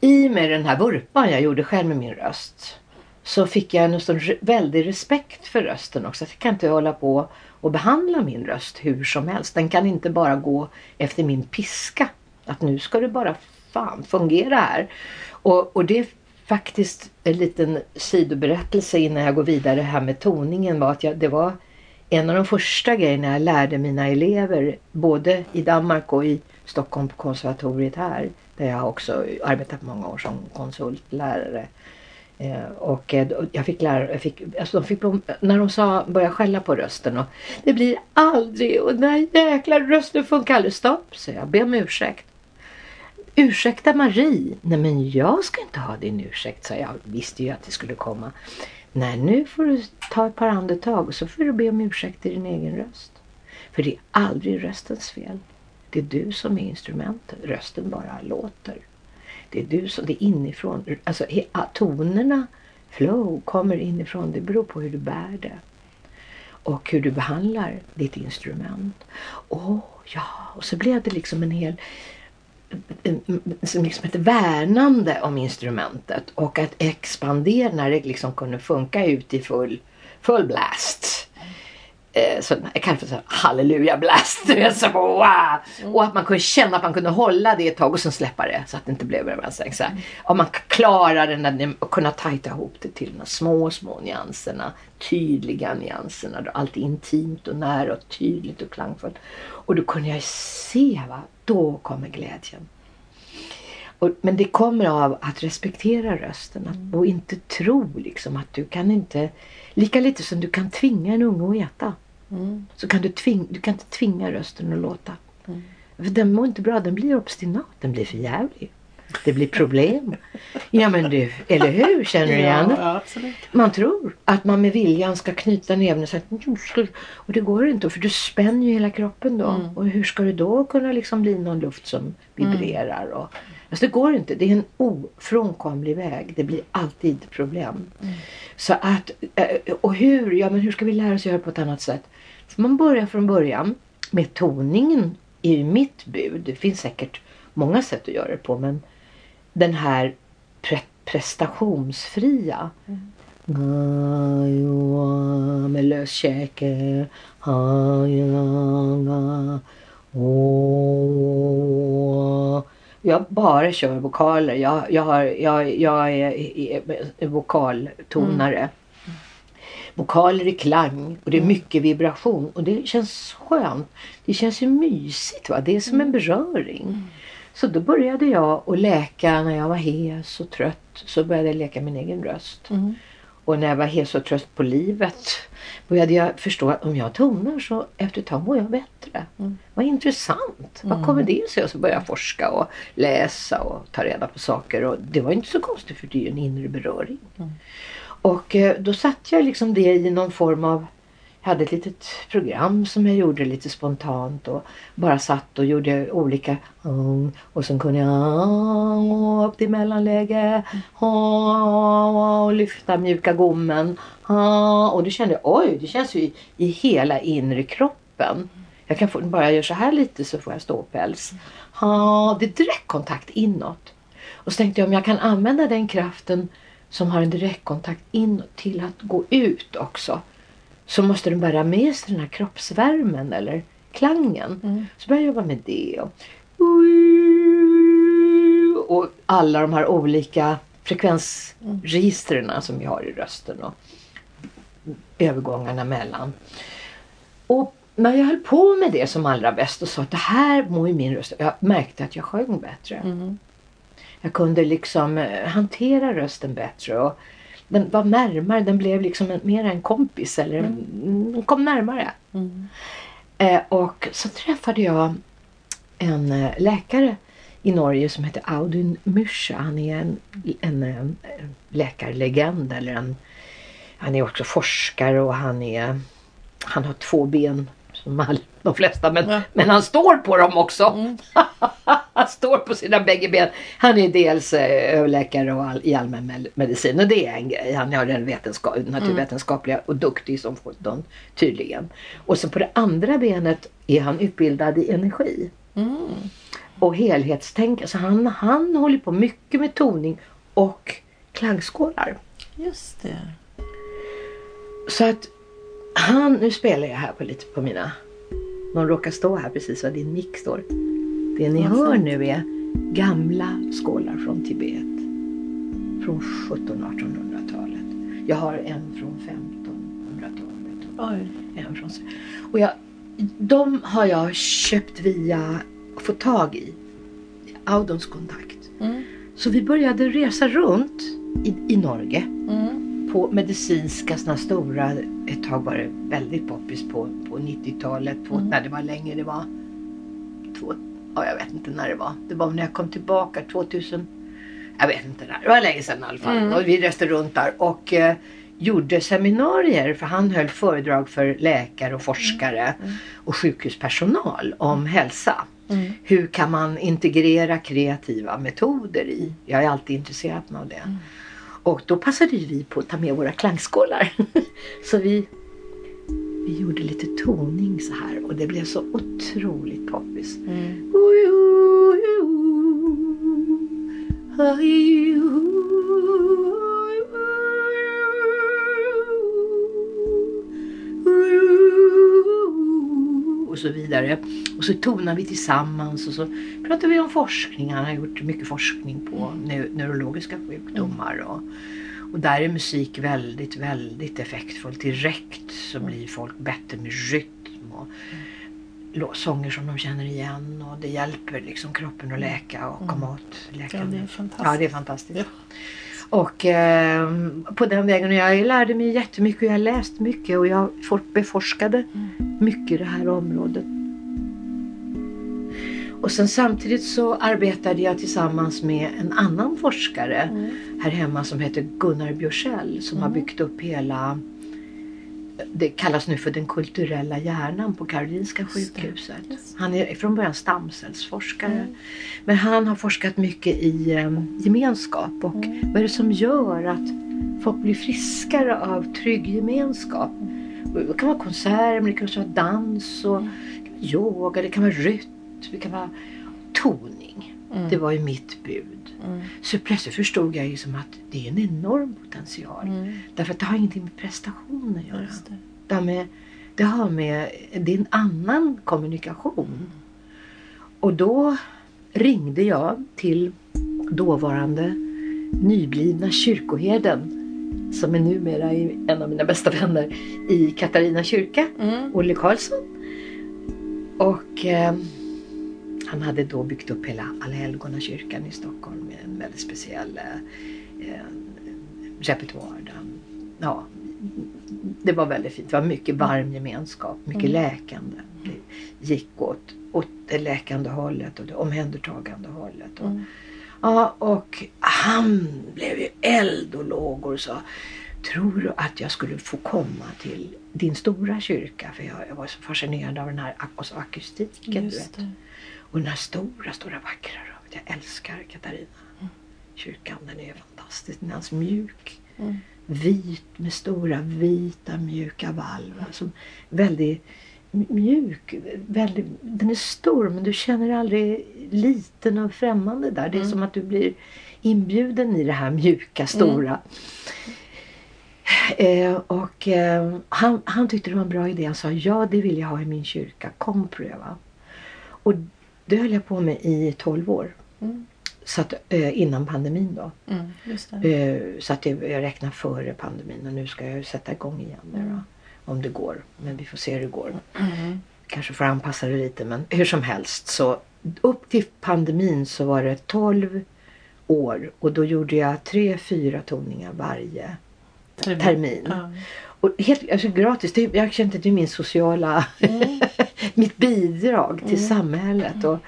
i med den här vurpan jag gjorde själv med min röst. så fick jag en sån väldig respekt för rösten också. Jag kan inte hålla på och behandla min röst hur som helst. Den kan inte bara gå efter min piska. Att nu ska det bara fan fungera här. Och, och det är faktiskt en liten sidoberättelse innan jag går vidare här med toningen var att jag, det var en av de första grejerna jag lärde mina elever både i Danmark och i Stockholm på konservatoriet här där jag också arbetat många år som konsultlärare. Eh, och eh, jag fick lära, jag fick, alltså de fick, när de sa, började skälla på rösten och det blir aldrig och den här jäkla rösten funkar aldrig. Stopp, så jag. Be om ursäkt. Ursäkta Marie. Nej men jag ska inte ha din ursäkt, sa jag. Visste ju att det skulle komma. Nej, nu får du ta ett par andetag och så får du be om ursäkt i din egen röst. För det är aldrig röstens fel. Det är du som är instrumentet. Rösten bara låter. Det är du som, det är inifrån. Alltså tonerna, flow, kommer inifrån. Det beror på hur du bär det. Och hur du behandlar ditt instrument. Åh, ja. Och så blev det liksom en hel som liksom ett värnande om instrumentet och att expandera när det liksom kunde funka ut i full, full blast. Eh, så jag kallar det för halleluja blast. *laughs* Så, wow. Och att man kunde känna att man kunde hålla det ett tag och sen släppa det så att det inte blev övervältring. Så här. Och man klarar den och kunna tajta ihop det till de små, små nyanserna. Tydliga nyanserna. Allt är intimt och nära och tydligt och klangfullt. Och då kunde jag se, va, då kommer glädjen. Och, men det kommer av att respektera rösten att, och inte tro liksom att du kan inte, lika lite som du kan tvinga en unge att äta,
Mm.
så kan du, tving, du kan inte tvinga rösten att låta.
Mm.
För den mår inte bra, den blir obstinat, den blir för jävlig. Det blir problem. Ja men du, eller hur? Känner du igen det?
Ja, absolut.
Man tror att man med viljan ska knyta näven och säga och det går inte för du spänner ju hela kroppen då.
Mm.
Och hur ska det då kunna liksom bli någon luft som vibrerar? Och, alltså det går inte. Det är en ofrånkomlig väg. Det blir alltid problem. Så att, eh, och hur? Ja men hur ska vi lära oss göra på ett annat sätt? För man börjar från början med toningen är ju mitt bud. Det finns säkert många sätt att göra det på men den här pre- prestationsfria Gajoa med lös käke. Jag bara kör vokaler. Jag, jag, har, jag, jag är, vokaltonare. Vokaler är klang och det är mycket vibration och det känns skönt. Det känns ju mysigt. Va? Det är som en beröring. Så då började jag att läka när jag var hes och trött. Så började jag leka min egen röst.
Mm.
Och när jag var hes och trött på livet började jag förstå att om jag tonar så efter ett tag mår jag bättre.
Mm.
Vad intressant. Vad kommer det sig? Och så började jag forska och läsa och ta reda på saker. Och det var inte så konstigt för det är ju en inre beröring.
Mm.
Och eh, då satt jag liksom det i någon form av jag hade ett litet program som jag gjorde lite spontant och bara satt och gjorde olika mm, och sen kunde jag upp till mellanläge och lyfta mjuka gommen och då kände jag oj det känns ju i, i hela inre kroppen. Jag kan få, bara jag gör så här lite så får jag ståpäls. Det är direktkontakt inåt. Och så tänkte jag om jag kan använda den kraften som har en direktkontakt inåt till att gå ut också så måste den bära med sig den här kroppsvärmen eller klangen.
Mm.
Så började jag jobba med det. Och, och alla de här olika frekvensregistren som vi har i rösten och övergångarna mellan. Och när jag höll på med det som allra bäst och sa att det här mår ju min röst. Jag märkte att jag sjöng bättre.
Mm.
Jag kunde liksom eh, hantera rösten bättre. Och den var närmare, den blev liksom en, mer en kompis. Eller en, den kom närmare.
Mm.
Eh, och så träffade jag en eh, läkare i Norge som heter Audun Myscha. Han är en, en, en läkarlegend. Eller en, han är också forskare och han, är, han har två ben som all, de flesta. Men,
Ja.
men han står på dem också.
Mm. *laughs* *laughs*
han står på sina bägge ben. Han är dels eh, överläkare och all, i allmän med- medicin och det är en grej. Han har den vetenskap, naturvetenskapliga och duktig som sjutton tydligen. Och så på det andra benet är han utbildad i energi
Mm.
och helhetstänk. Så han, han håller på mycket med toning och klangskålar.
Just det.
Så att han, nu spelar jag här på lite på mina, någon råkar stå här precis var din mick står. Det ni hör nu är gamla skålar från Tibet. Från 1700-1800-talet. Jag har en från 1500-talet. och. En från, och jag, de har jag köpt via, fått tag i, Audons kontakt.
Mm.
Så vi började resa runt i, i Norge
Mm.
på medicinska såna stora, ett tag var det väldigt poppis på, på 90-talet, på,
Mm.
när det var länge, det var två, ja, jag vet inte när det var. Det var när jag kom tillbaka 2000, jag vet inte när, det var länge sedan i alla fall.
Mm.
Och vi reste runt där och eh, gjorde seminarier för han höll föredrag för läkare och forskare
Mm.
och sjukhuspersonal om hälsa.
Mm.
Hur kan man integrera kreativa metoder i? Jag är alltid intresserad av det.
Mm.
Och då passade vi på att ta med våra klangskålar. *laughs* så vi, vi gjorde lite toning så här och det blev så otroligt poppis.
Mm.
Och så vidare. Och så tonar vi tillsammans och så pratar vi om forskning. Han har gjort mycket forskning på neu- neurologiska sjukdomar. Och, och där är musik väldigt, väldigt effektfullt. Direkt så blir folk bättre med rytm och lå- sånger som de känner igen. Och det hjälper liksom kroppen att läka och komma åt
Ja,
läkande.
det är fantastiskt.
Ja, det är fantastiskt.
Ja.
Och eh, på den vägen, och jag lärde mig jättemycket och jag har läst mycket och jag for- beforskade mycket i det här området. Och sen samtidigt så arbetade jag tillsammans med en annan forskare
Mm.
här hemma som heter Gunnar Björsell som har byggt upp hela det kallas nu för den kulturella hjärnan på Karolinska sjukhuset. Han är från början stamcellsforskare.
Mm.
Men han har forskat mycket i eh, gemenskap och
Mm.
vad är det som gör att folk blir friskare av trygg gemenskap? Och Det kan vara konserter, det kan vara dans och
Mm.
yoga, det kan vara rytm, det kan vara toning.
Mm.
Det var ju mitt bud.
Mm.
Så plötsligt förstod jag liksom att det är en enorm potential.
Mm.
Därför att det har ingenting med prestation att göra.
Det.
Det har med, det har med, det är en annan kommunikation. Och då ringde jag till dåvarande nyblivna kyrkoherden som är numera en av mina bästa vänner i Katarina kyrka,
Mm.
Olle Karlsson. Och eh, han hade då byggt upp hela Allhelgonakyrkan i Stockholm med en väldigt speciell eh, eh, repertoar. Ja, det var väldigt fint. Det var mycket varm gemenskap, mycket
Mm.
läkande. Det gick åt, åt det läkande hållet och det omhändertagande hållet. Och,
Mm.
Ja, och han blev ju eld och lågor och sa Tror du att jag skulle få komma till din stora kyrka? För jag, jag var så fascinerad av den här ak- och så akustiken. Du vet. Och den här stora, stora vackra rummet. Jag älskar Katarina.
Mm.
Kyrkan, den är fantastisk. Den är så mjuk.
Mm.
Vit med stora vita mjuka valv. Alltså, väldigt mjuk. Väldigt, den är stor men du känner aldrig liten och främmande där. Det är
Mm.
som att du blir inbjuden i det här mjuka, stora. Eh, och eh, han, han tyckte det var en bra idé. Han sa ja det vill jag ha i min kyrka. Kom pröva. Och det höll jag på med i 12 år.
Mm.
Så att, eh, innan pandemin då.
Mm.
Eh, så att det, jag räknar före pandemin och nu ska jag sätta igång igen då,
Mm.
Om det går. Men vi får se hur det går.
Mm.
Kanske får anpassa det lite men hur som helst så upp till pandemin så var det 12 år och då gjorde jag tre, fyra toningar varje
Termin.
termin.
Ja.
Och helt alltså, gratis. Det, jag kände att det är min sociala,
Mm. *laughs*
mitt bidrag till
Mm.
samhället. Och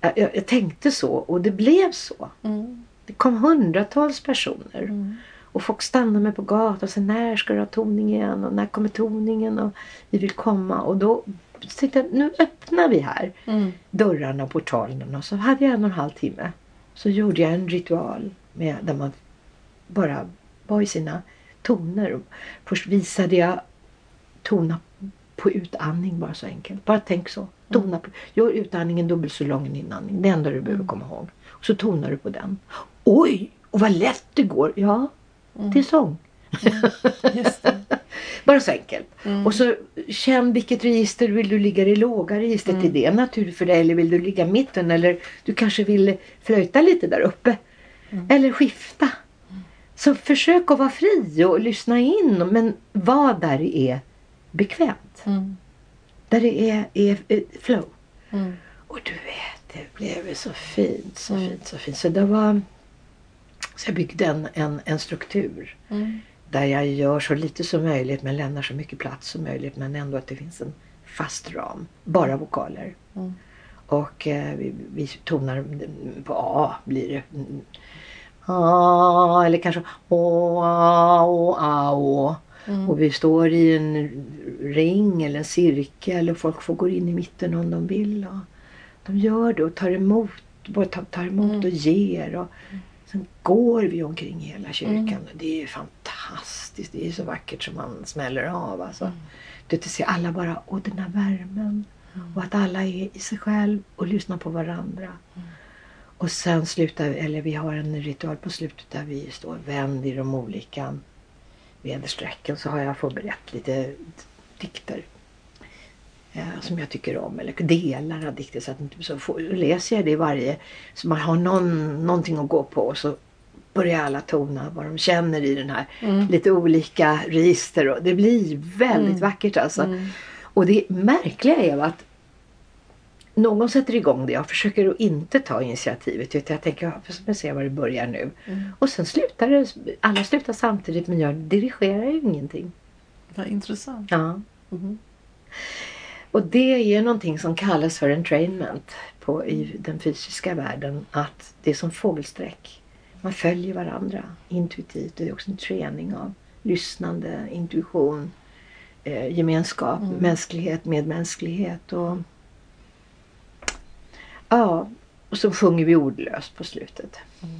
jag, jag, jag tänkte så och det blev så.
Mm.
Det kom hundratals personer.
Mm.
Och folk stannade mig på gatan och sa när ska du ha toning igen och när kommer toningen och vi vill komma. Och då tänkte jag nu öppnar vi här
Mm.
dörrarna och portalerna. Och så hade jag en och en halv timme. Så gjorde jag en ritual med, där man bara var i sina toner. Först visade jag tona på utandning bara så enkelt. Bara tänk så. Tona på, gör utandningen dubbelt så lång än inandning. Det enda du behöver komma ihåg. Och så tonar du på den. Oj! Och vad lätt det går. Ja, till sång.
Det. *laughs*
Bara så enkelt.
Mm.
Och så känn vilket register vill du ligga i låga registret.
Mm.
Är det naturligt för dig eller vill du ligga i mitten eller du kanske vill flöjta lite där uppe.
Mm.
Eller skifta. Så försök att vara fri och lyssna in men var där det är bekvämt.
Mm.
Där det är, är, är flow.
Mm.
Och du vet, det blev så fint, så
Mm.
fint, så fint. Så det var... Så jag byggde en, en, en struktur
Mm.
där jag gör så lite som möjligt men lämnar så mycket plats som möjligt men ändå att det finns en fast ram. Bara vokaler.
Mm.
Och eh, vi, vi tonar på A blir det. Mm. A, eller kanske Å, A, Å, A, Å.
Mm.
Och vi står i en ring eller en cirkel och folk får gå in i mitten om de vill. Och de gör det och tar emot, både tar, emot
Mm.
och ger. Och sen går vi omkring hela kyrkan.
Mm.
Det är fantastiskt. Det är så vackert som man smäller av. Alltså.
Mm.
Du vet, att se alla bara, och den här värmen. Och att alla är i sig själv och lyssnar på varandra.
Mm.
Och sen slutar eller vi har en ritual på slutet där vi står vänd i de olika väderstrecken. Så har jag förberett lite dikter. Eh, som jag tycker om, eller delar av dikter. Så, att, så får, läser jag det i varje, så man har någon, någonting att gå på. Och så börjar alla tona vad de känner i den här
Mm.
lite olika register. Och det blir väldigt
Mm.
vackert alltså.
Mm.
Och det märkliga är att någon sätter igång det. Jag försöker att inte ta initiativet. Utan jag tänker, ja, får se var det börjar nu.
Mm.
Och sen slutar det. Alla slutar samtidigt men jag dirigerar ju ingenting.
Vad intressant.
Ja.
Mm.
Och det är någonting som kallas för entrainment på, i den fysiska världen. Att det är som fågelsträck. Man följer varandra intuitivt. Det är också en träning av lyssnande, intuition, eh, gemenskap,
Mm.
mänsklighet, medmänsklighet. Och, ja, och så sjunger vi ordlöst på slutet.
Mm.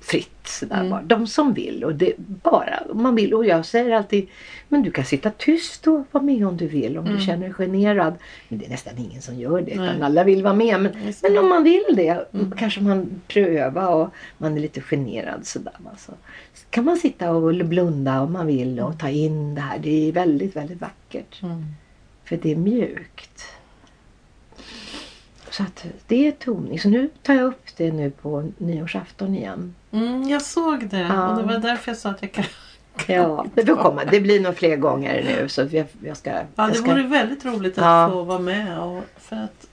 Fritt sådär
Mm.
bara. De som vill och det bara man vill. Och jag säger alltid men du kan sitta tyst och vara med om du vill. Om
Mm.
du känner dig generad. Men det är nästan ingen som gör det. Utan alla vill vara med. Men, men om man vill det
Mm.
kanske man pröva och man är lite generad sådär. va. Så kan man sitta och blunda om man vill och ta in det här. Det är väldigt, väldigt vackert.
Mm.
För det är mjukt. Så att det är toning. Så nu tar jag upp det nu på nyårsafton igen.
Mm, jag såg det
Ja.
och det var därför jag sa att jag kan...
Ja, det komma. Det blir nog fler gånger nu. Så jag, jag ska...
Ja,
jag
det
ska...
vore väldigt roligt att
Ja.
få vara med och för att.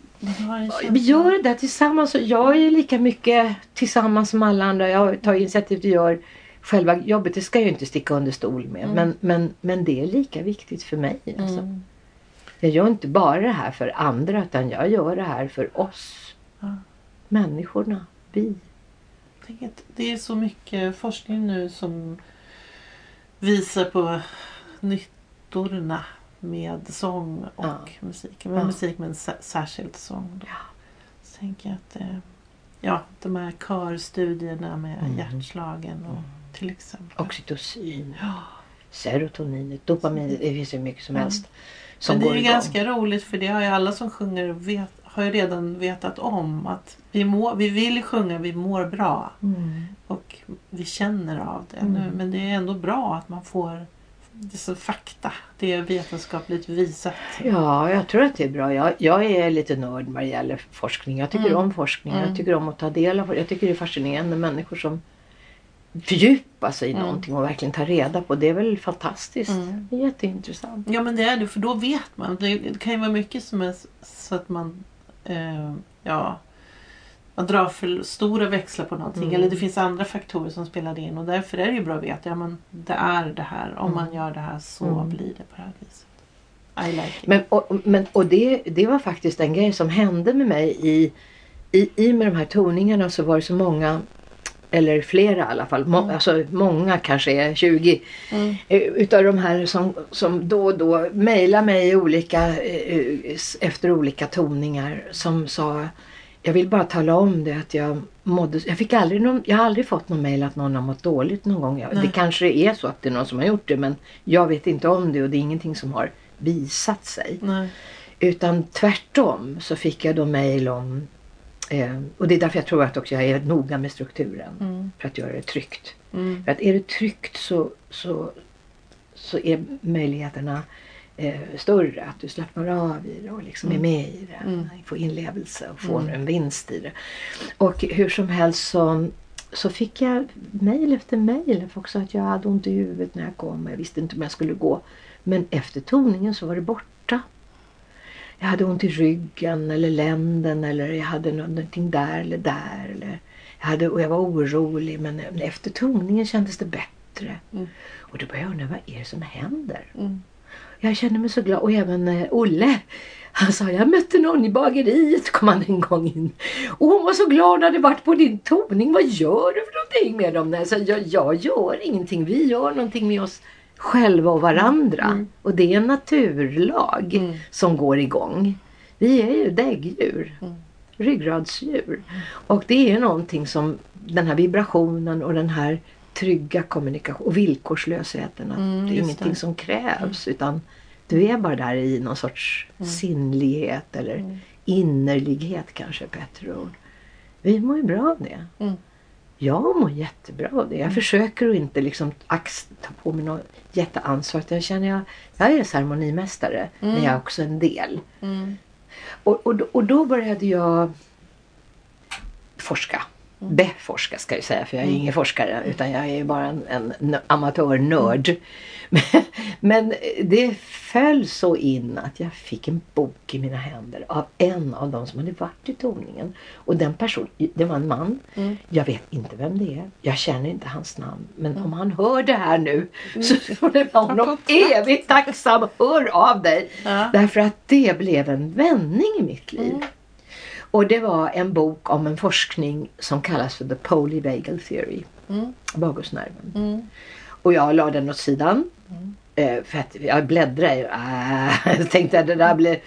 Vi gör det där tillsammans. Jag är lika mycket tillsammans som alla andra. Jag tar initiativ och gör själva jobbet. Det ska jag ju inte sticka under stol med.
Mm.
Men, men, men det är lika viktigt för mig. Alltså.
Mm.
Jag gör inte bara det här för andra utan jag gör det här för oss.
Ja.
Människorna. Vi.
Att Det är så mycket forskning nu som visar på nyttorna med sång och
Ja.
musik. Med
Ja.
musik med en sä- särskild sång. Då.
Ja.
Så tänker jag att eh, ja, de här körstudierna med
Mm.
hjärtslagen och till exempel.
Oxytocin.
Ja.
Serotoninet. Dopaminet. Det finns hur mycket som
Mm.
helst. Som
Men det är ju ganska roligt för det har ju alla som sjunger vet, har ju redan vetat om att vi, må, vi vill sjunga, vi mår bra
Mm.
och vi känner av det
Mm.
nu. Men det är ändå bra att man får det så fakta. Det är vetenskapligt visat.
Ja, jag tror att det är bra. Jag, jag är lite nörd vad det gäller forskning. Jag tycker
Mm.
om forskning.
Mm.
Jag tycker om att ta del av Jag tycker det är fascinerande människor som fördjupar sig i
Mm.
någonting och verkligen tar reda på. Det är väl fantastiskt.
Mm.
Det är jätteintressant.
Ja men det är det för då vet man. Det, kan ju vara mycket som är så att man eh, ja, man drar för stora växlar på någonting.
Mm.
Eller det finns andra faktorer som spelar in. Och därför är det ju bra att veta. Ja men det är det här. Om man
Mm.
gör det här så
Mm.
blir det på det här viset. I like it.
Men, och, men, och det, det var faktiskt en grej som hände med mig i, i, i med de här toningarna så var det så många eller flera i alla fall, må,
Mm.
alltså många kanske är 20
Mm.
eh, utav de här som, som då och då mejlar mig olika, eh, efter olika toningar som sa jag vill bara tala om det att jag mådde, jag fick aldrig någon, jag har aldrig fått någon mejl att någon har mått dåligt någon gång. Jag, det kanske är så att det är någon som har gjort det men jag vet inte om det och det är ingenting som har visat sig.
Nej.
Utan tvärtom så fick jag då mejl om Eh, och det är därför jag tror att också jag är noga med strukturen.
Mm.
För att göra det tryggt.
Mm.
För att är det tryggt så, så, så är möjligheterna eh, större. Att du slappnar av i det och liksom är med i det.
Mm.
Får inlevelse och får
Mm.
en vinst i det. Och hur som helst så, så fick jag mejl efter mejl. Folk sa att jag hade ont i huvudet när jag kom. Jag visste inte om jag skulle gå. Men efter toningen så var det borta. Jag hade ont i ryggen eller länden eller jag hade någonting där eller där. Eller jag hade, och jag var orolig men efter toningen kändes det bättre.
Mm.
Och då började jag undra vad är det som händer?
Mm.
Jag kände mig så glad och även eh, Olle. Han sa jag mötte någon i bageriet kom han en gång in. Och hon var så glad hon hade varit på din toning. Vad gör du för någonting med dem? Jag sa jag, jag gör ingenting. Vi gör någonting med oss själva och varandra.
Mm.
Och det är en naturlag
Mm.
som går igång. Vi är ju däggdjur.
Mm.
Ryggradsdjur. Och det är någonting som den här vibrationen och den här trygga kommunikation och villkorslösheten. Att
Mm,
det är ingenting
det.
som krävs utan du är bara där i någon sorts sinnlighet eller
Mm.
innerlighet kanske bättre ord. Vi mår ju bra av det.
Mm.
Jag mår jättebra av det. Jag försöker att inte liksom ta på mig något jätteansvar. Jag känner jag, jag är ceremonimästare men jag är också en del.
Mm.
Och, och, då- och då började jag forska. Beforska ska jag säga för jag är ingen forskare utan jag är bara en, en amatörnörd. Men, *laughs* men det föll så in att jag fick en bok i mina händer av en av de som hade varit i toningen. Och den personen, det var en man.
Mm.
Jag vet inte vem det är. Jag känner inte hans namn. Men om han hör det här nu så får det vara honom evigt tacksam. Hör av dig!
Ja.
Därför att det blev en vändning i mitt liv.
Mm.
Och det var en bok om en forskning som kallas för The Polyvagal Theory.
Mm.
Vagusnerven.
Mm.
Och jag la den åt sidan.
Mm.
Eh, för att jag bläddrade ju. *laughs* Äh, jag tänkte att det där blir...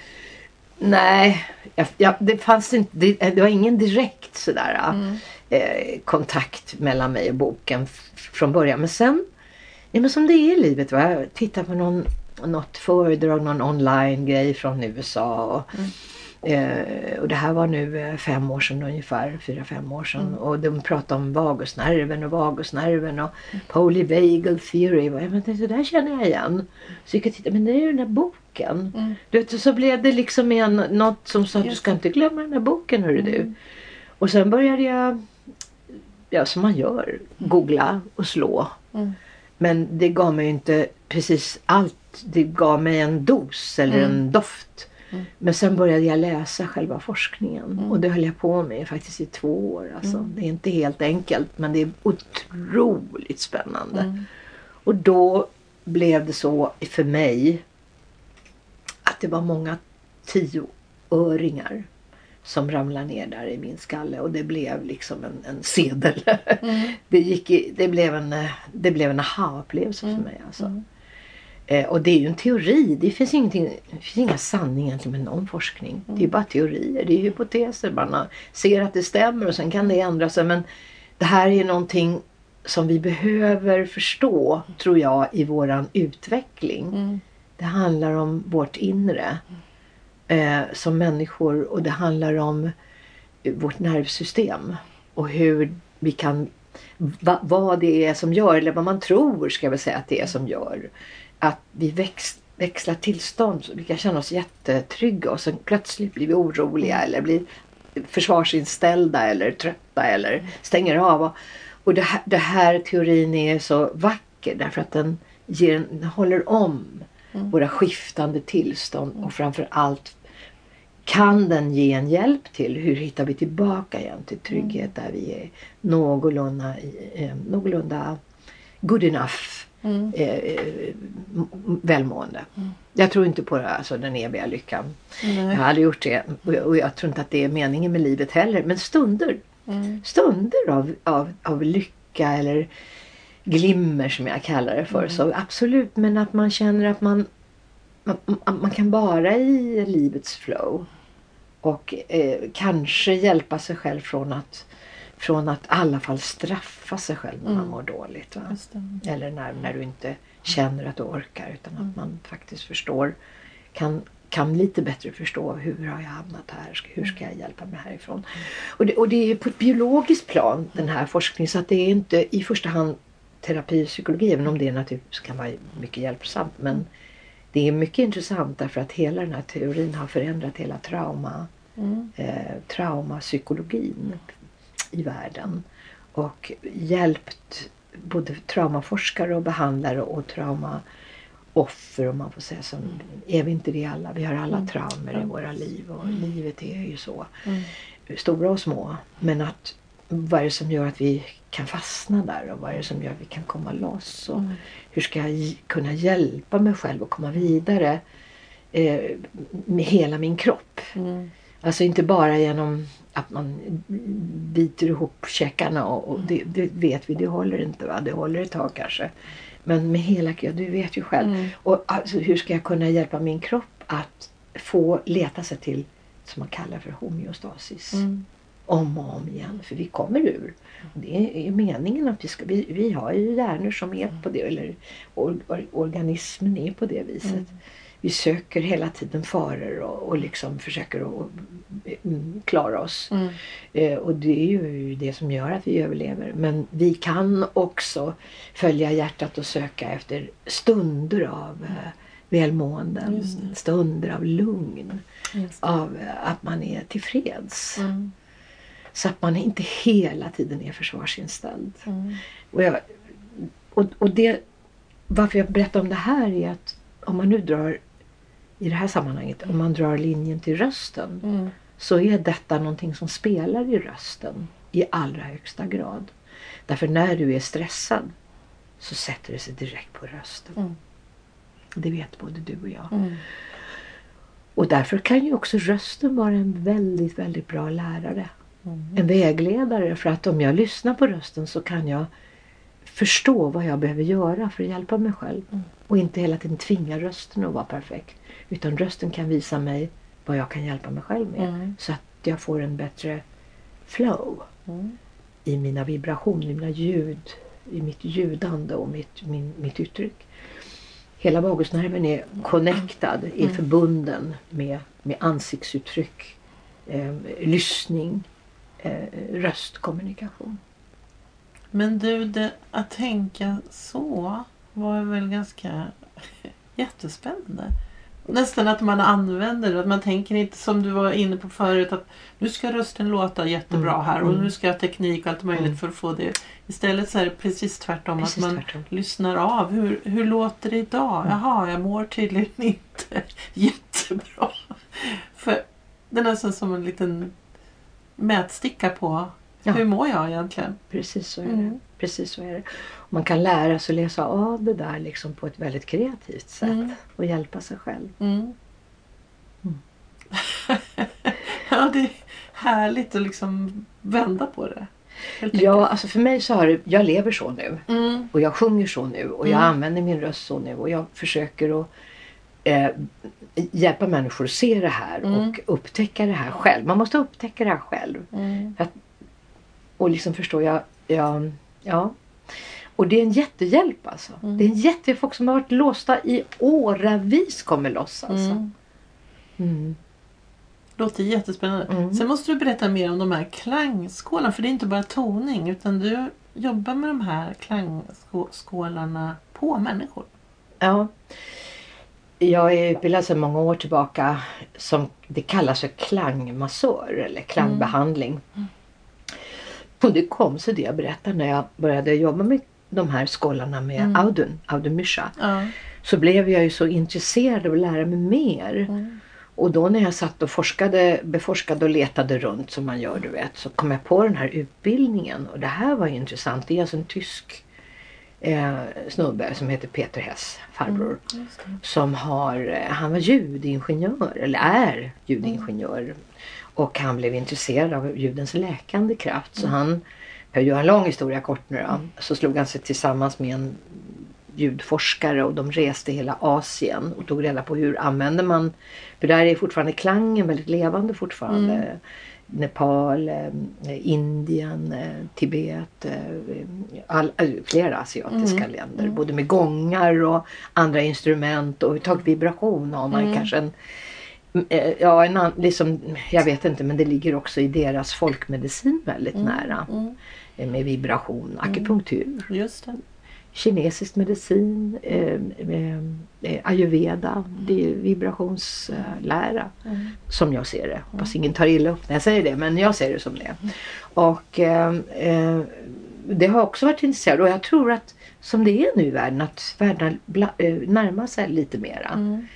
Nej, jag, jag, det fanns inte... Det, det var ingen direkt sådär
Mm.
eh, kontakt mellan mig och boken från början. Men sen, ja, men som det är i livet. Va? Jag tittade på någon, något föredrag, någon online-grej från USA. Och, eh, och det här var nu eh, fem år sedan ungefär, fyra, fem år sedan. Och de pratade om vagusnerven och vagusnerven och polyvagal theory. Och jag tänkte, det där känner jag igen. Så jag gick och tittade, men det är ju den här boken.
Mm.
Du vet, så blev det liksom en, något som sa att du
Just
ska inte glömma den här boken hörru du.
Mm.
Och sen började jag, ja som man gör, googla och slå.
Mm.
Men det gav mig inte precis allt. Det gav mig en dos eller
Mm.
en doft.
Mm.
Men sen började jag läsa själva forskningen.
Mm.
Och det höll jag på med faktiskt i två år. Alltså.
Mm.
Det är inte helt enkelt men det är otroligt spännande.
Mm.
Och då blev det så för mig att det var många tioöringar som ramlade ner där i min skalle och det blev liksom en, en sedel.
Mm. *laughs*
Det, gick i, det, blev en, det blev en aha-upplevelse
Mm.
för mig. Alltså.
Mm.
Eh, och det är ju en teori. Det finns, ingenting, det finns inga sanningar egentligen med någon forskning. Det är ju bara teorier. Det är hypoteser. Man ser att det stämmer och sen kan det ändra sig. Men det här är någonting som vi behöver förstå, tror jag, i våran utveckling.
Mm.
Det handlar om vårt inre eh, som människor och det handlar om eh, vårt nervsystem och hur vi kan, va, vad det är som gör, eller vad man tror ska jag väl säga att det är som gör att vi väx, växlar tillstånd. Vi kan känna oss jättetrygga och sen plötsligt blir vi oroliga eller blir försvarsinställda eller trötta eller stänger av. Och, och det, här, det här teorin är så vacker därför att den, ger, en- den håller om
Mm.
våra skiftande tillstånd och framför allt kan den ge en hjälp till hur hittar vi tillbaka igen till trygghet där vi är någorlunda, eh, någorlunda good enough
Mm.
eh, eh, välmående. Jag tror inte på det, alltså, den eviga lyckan. Jag
Nej.
har aldrig gjort det och jag, jag tror inte att det är meningen med livet heller. Men stunder,
Mm.
stunder av, av, av lycka eller glimmer som jag kallar det för. Så absolut, men att man känner att man, man, man man kan vara i livets flow. Och eh, kanske hjälpa sig själv från att, från att i alla fall straffa sig själv när man
Mm.
mår dåligt. Eller när, när du inte känner att du orkar utan att
Mm.
man faktiskt förstår, kan, kan lite bättre förstå hur har jag hamnat här, hur ska jag hjälpa mig härifrån. Och det, och det är på ett biologiskt plan den här forskningen så att det är inte i första hand terapi och psykologi även om det naturligtvis kan vara mycket hjälpsamt. Men det är mycket intressant därför att hela den här teorin har förändrat hela trauma,
Mm.
eh, traumapsykologin i världen och hjälpt både traumaforskare och behandlare och traumaoffer om man får säga så. Är vi inte det alla? Vi har alla traumer i våra liv och livet är ju så.
Mm.
Stora och små. Men att vad är det som gör att vi kan fastna där och vad är det som gör att vi kan komma loss? Och
Mm.
hur ska jag kunna hjälpa mig själv att komma vidare eh, med hela min kropp?
Mm.
Alltså inte bara genom att man biter ihop käkarna och, och det, det vet vi, det håller inte va? Det håller ett tag kanske. Men med hela ja, du vet ju själv.
Mm.
Och alltså, hur ska jag kunna hjälpa min kropp att få leta sig till som man kallar för homeostasis
Mm.
om och om igen. För vi kommer ur. Det är meningen att vi ska, vi, vi har ju hjärnor som är på det, eller or, or, organismen är på det viset.
Mm.
Vi söker hela tiden faror och, och liksom försöker att mm, klara oss.
Mm.
Eh, och det är ju det som gör att vi överlever. Men vi kan också följa hjärtat och söka efter stunder av eh, välmående,
Just det.
stunder av lugn, av eh, att man är tillfreds.
Mm.
Så att man inte hela tiden är försvarsinställd.
Mm.
Och, jag, och, och det, varför jag berättar om det här är att om man nu drar i det här sammanhanget, om man drar linjen till rösten
Mm.
så är detta någonting som spelar i rösten i allra högsta grad. Därför när du är stressad så sätter det sig direkt på rösten.
Mm.
Det vet både du och jag.
Mm.
Och därför kan ju också rösten vara en väldigt, väldigt bra lärare.
Mm.
En vägledare för att om jag lyssnar på rösten så kan jag förstå vad jag behöver göra för att hjälpa mig själv. Och inte hela tiden tvinga rösten att vara perfekt. Utan rösten kan visa mig vad jag kan hjälpa mig själv med.
Mm.
Så att jag får en bättre flow
Mm.
i mina vibrationer, i mina ljud, i mitt ljudande och mitt, min, mitt uttryck. Hela vagusnerven är connectad, är
Mm.
förbunden med, med ansiktsuttryck, eh, lyssning, eh, röstkommunikation.
Men du, det, att tänka så var väl ganska *laughs* jättespännande. Nästan att man använder det, att man tänker inte som du var inne på förut att nu ska rösten låta jättebra
Mm,
här och
mm.
nu ska jag ha teknik och allt möjligt
Mm.
för att få det. Istället så är det precis tvärtom
Precis
att man
tvärtom.
lyssnar av. Hur, hur låter det idag?
Mm.
Jaha, jag mår tydligen *laughs* inte *laughs* jättebra. För det är nästan som en liten mätsticka på
Ja.
hur mår jag egentligen?
Precis så är det.
Mm.
Precis så är det. Man kan lära sig att läsa av det där liksom på ett väldigt kreativt sätt
Mm.
och hjälpa sig själv.
Mm.
Mm. *laughs*
ja, det är härligt att liksom vända på det.
Ja, alltså för mig så har det, jag lever så nu.
Mm.
Och jag sjunger så nu och jag
Mm.
använder min röst så nu och jag försöker att eh, hjälpa människor att se det här
Mm.
och upptäcka det här själv. Man måste upptäcka det här själv
Mm.
Och liksom förstå, jag, jag, ja. Och det är en jättehjälp alltså.
Mm.
Det är en jättehjälp. Folk som har varit låsta i åravis kommer loss alltså.
Mm.
Mm.
Låter jättespännande.
Mm.
Sen måste du berätta mer om de här klangskålarna. För det är inte bara toning utan du jobbar med de här klangskålarna på människor.
Ja. Jag är utbildad sedan många år tillbaka som det kallas för klangmassör eller klangbehandling. Och det kom så det jag berättar när jag började jobba med de här skålarna med
Mm.
Audun, Audun Mysha.
Ja.
Så blev jag ju så intresserad av att lära mig mer.
Mm.
Och då när jag satt och forskade, beforskade och letade runt som man gör du vet så kom jag på den här utbildningen och det här var intressant. Det är alltså en tysk eh, snubbe som heter Peter Hess, farbror.
Det.
Som har, eh, han var ljudingenjör, eller är ljudingenjör. Och han blev intresserad av ljudens läkande kraft. Så han, för att göra en lång historia kort nu då, så slog han sig tillsammans med en ljudforskare och de reste hela Asien och tog reda på hur använder man, för där är fortfarande klangen väldigt levande fortfarande. Nepal, eh, Indien, eh, Tibet, eh, all, flera asiatiska
Mm.
länder.
Mm.
Både med gångar och andra instrument och överhuvudtaget vibration har man
Mm.
kanske en Ja, en an, liksom, jag vet inte men det ligger också i deras folkmedicin väldigt nära.
Mm.
Eh, Med vibration, akupunktur,
Just det.
kinesisk medicin, eh, eh, eh, ayurveda, det är vibrationslära.
Mm.
Som jag ser det. Hoppas ingen tar illa upp när jag säger det men jag ser det som det. Och eh, eh, det har också varit intresserad och jag tror att som det är nu i världen att världen eh, närmar sig lite mera.
Mm.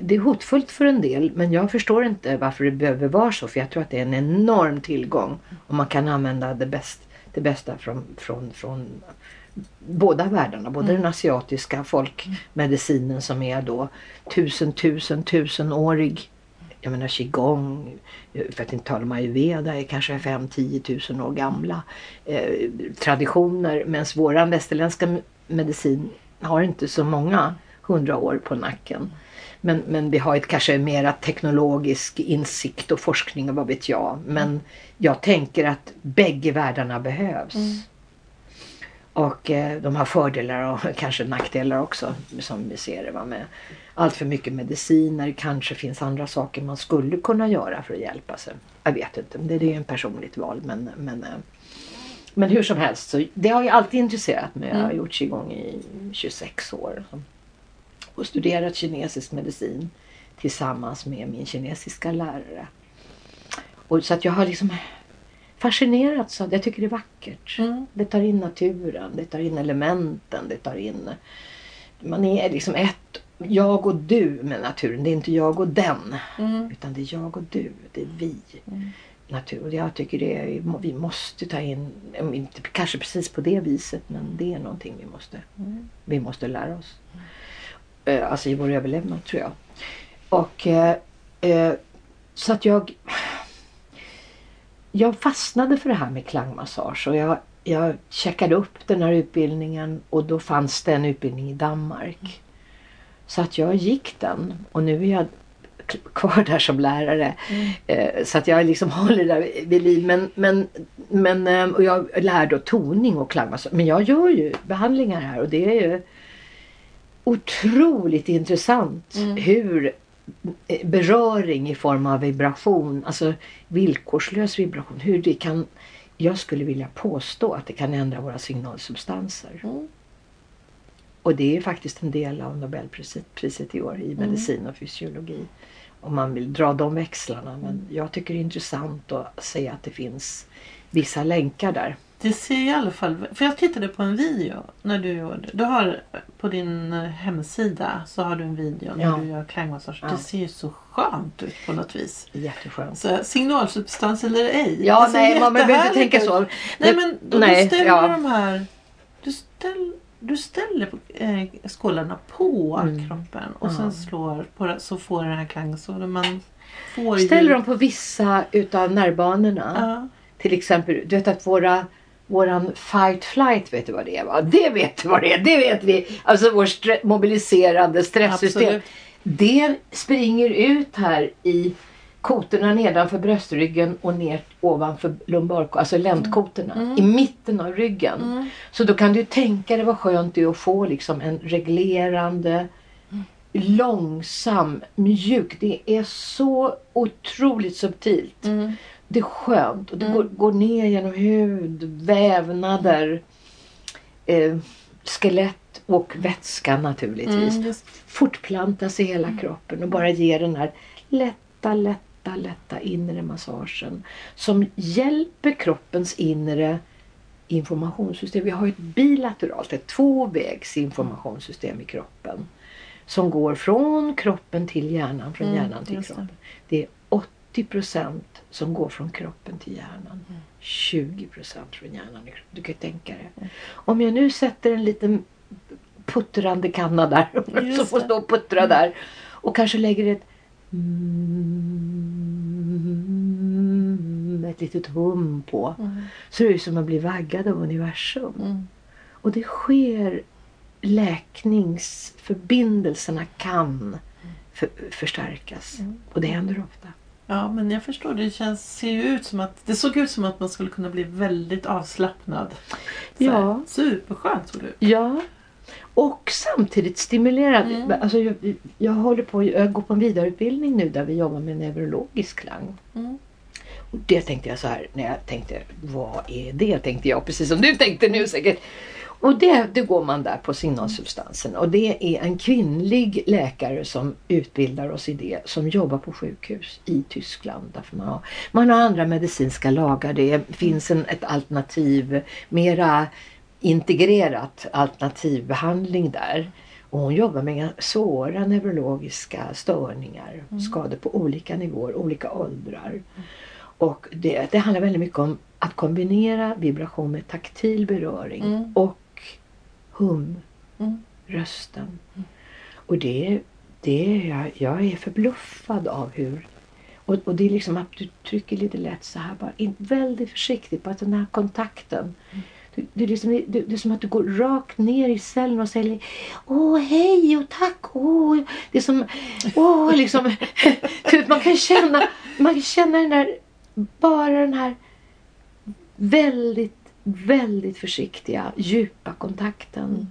Det är hotfullt för en del men jag förstår inte varför det behöver vara så för jag tror att det är en enorm tillgång om man kan använda det, bäst, det bästa från, från, från båda världarna. Både den asiatiska folkmedicinen som är då tusen, tusen, tusenårig. Jag menar qigong, för att inte tala om ayurveda, är kanske 5-10 tusen år gamla eh, traditioner. Medan våran västerländska medicin har inte så många hundra år på nacken. Men, men vi har ett kanske mera teknologisk insikt och forskning och vad vet jag. Men jag tänker att bägge världarna behövs. Och eh, de har fördelar och *laughs* kanske nackdelar också som vi ser det. Va? Med allt för mycket mediciner, kanske finns andra saker man skulle kunna göra för att hjälpa sig. Jag vet inte, det, det är ju en personligt val. Men, men, eh, men hur som helst, så det har jag alltid intresserat mig. Jag har gjort qigong i 26 år. Och studerat kinesisk medicin tillsammans med min kinesiska lärare. Och så att jag har liksom fascinerats av det. Jag tycker det är vackert.
Mm.
Det tar in naturen, det tar in elementen, det tar in... Man är liksom ett, jag och du med naturen. Det är inte jag och den.
Mm.
Utan det är jag och du, det är vi.
Mm.
Natur. Och jag tycker det är, vi måste ta in, inte kanske precis på det viset, men det är någonting vi måste,
Mm.
vi måste lära oss. Eh, Alltså i vår överlevnad tror jag. Och eh, eh, så att jag jag fastnade för det här med klangmassage och jag, jag checkade upp den här utbildningen och då fanns det en utbildning i Danmark. Så att jag gick den och nu är jag kvar där som lärare. Eh, så att jag liksom *laughs* håller där vid liv. Men, men, men, eh, och jag lärde då toning och klangmassage. Men jag gör ju behandlingar här och det är ju otroligt intressant
Mm.
hur eh, beröring i form av vibration, alltså villkorslös vibration, hur det kan, jag skulle vilja påstå att det kan ändra våra signalsubstanser.
Mm.
Och det är faktiskt en del av Nobelpriset priset i år i medicin och fysiologi. Om man vill dra de växlarna. Men jag tycker det är intressant att se att det finns vissa länkar där.
Det ser i alla fall, för jag tittade på en video när du gjorde, du har på din eh, hemsida så har du en video när
Ja.
du gör klangmassage.
Ja.
Det ser ju så skönt ut på något vis.
Jätteskönt.
Så signalsubstans eller ej.
Ja, nej, man behöver inte tänka så.
Nej men då,
nej,
du ställer
ja.
de här, du, ställ, du ställer eh, skålarna på
Mm.
kroppen och
Ja.
sen slår på så får den här klangen så man får
Ställer
ju...
dem på vissa utav nervbanorna.
Ja.
Till exempel, du vet att våra Våran fight flight, vet du vad det är va? Det vet du vad det är, det vet vi! Alltså vår stre- mobiliserande stresssystem.
Absolut.
Det springer ut här i kotorna nedanför bröstryggen och ner ovanför lumbarko, alltså ländkotorna. I mitten av ryggen.
Mm.
Så då kan du tänka dig vad skönt det är att få liksom en reglerande, långsam, mjuk. Det är så otroligt subtilt.
Mm.
Det är skönt och det går, går ner genom hud, vävnader, eh, skelett och vätska naturligtvis.
Mm, just.
Fortplantas i hela kroppen och bara ger den här lätta, lätta, lätta inre massagen som hjälper kroppens inre informationssystem. Vi har ett bilateralt, ett tvåvägs informationssystem i kroppen som går från kroppen till hjärnan, från
Mm,
hjärnan till kroppen. Det är 80 procent som går från kroppen till hjärnan.
Mm.
20 procent från hjärnan. Du kan ju tänka dig. Om jag nu sätter en liten puttrande kanna där *laughs* som får stå och puttra där och kanske lägger ett mm, ett litet hum på.
Mm.
Så är det som att bli vaggad av universum.
Mm.
Och det sker läkningsförbindelserna kan för, förstärkas.
Mm.
Och det händer ofta.
Ja, men jag förstår. Det känns, ser ju ut som att det såg ut som att man skulle kunna bli väldigt avslappnad. Så
Ja.
Superskönt såg det ut.
Ja, Och samtidigt stimulera. Mm. Alltså, jag, jag håller på, jag går på en vidareutbildning nu där vi jobbar med neurologisk klang. Mm. Och det tänkte jag så här, när jag tänkte, vad är det? Tänkte jag, precis som du tänkte nu säkert. Och det, det går man där på signalsubstansen och det är en kvinnlig läkare som utbildar oss i det som jobbar på sjukhus i Tyskland. Därför man, har, man har andra medicinska lagar, det finns en, ett alternativ, mera integrerat alternativbehandling där. Och hon jobbar med svåra neurologiska störningar, mm. skador på olika nivåer, olika åldrar. Mm. Och det, det handlar väldigt mycket om att kombinera vibration med taktil beröring mm. och hum, mm. rösten. Mm. Och det, det jag, jag är förbluffad av hur och, och, det är liksom att du trycker lite lätt så här bara, in, väldigt försiktigt på att den här kontakten. Mm. Du, det, är liksom, det, det, är som att du går rakt ner i cellen och säger Åh hej och tack! Åh. Det är som, åh liksom. *laughs* man kan känna, man kan känna den där, bara den här väldigt väldigt försiktiga, djupa kontakten. Mm.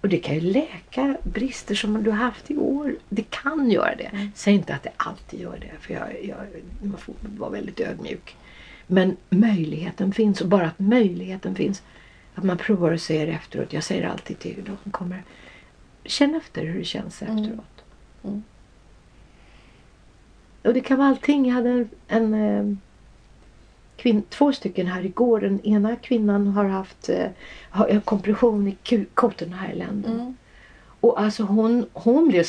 Och det kan ju läka brister som du har haft i år. Det kan göra det. Mm. Säg inte att det alltid gör det, för jag, jag, man får vara väldigt ödmjuk. Men möjligheten finns och bara att möjligheten finns. Att man provar och säger efteråt. Jag säger alltid till de som kommer. Känn efter hur det känns mm. efteråt. Mm. Och det kan vara allting. Jag hade en, en kvinn, två stycken här igår. Den ena kvinnan har haft eh, kompression i kotorna här i länden. Mm. Och alltså hon, hon blev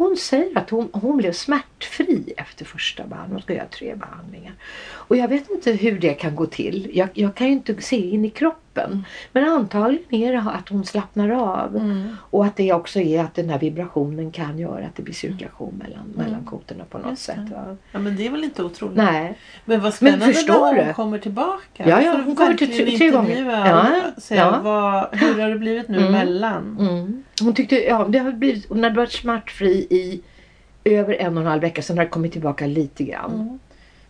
hon säger att hon, hon blev smärtfri efter första behandlingen. Hon ska göra tre behandlingar. Och jag vet inte hur det kan gå till. Jag, jag kan ju inte se in i kroppen. Mm. Men antagligen är det att hon slappnar av. Mm. Och att det också är att den här vibrationen kan göra att det blir cirkulation mellan, mm. mellan kotorna på något sätt. Va?
Ja men det är väl inte otroligt.
Nej.
Men vad spännande men förstår då hon kommer tillbaka.
Ja, ja hon kommer till tre, tre gånger.
Ja, ja. Vad, hur har det blivit nu mm. emellan?
Hon tyckte, ja det har blivit, hon hade varit smärtfri i över en och en halv vecka. Sen har det kommit tillbaka lite grann. Mm.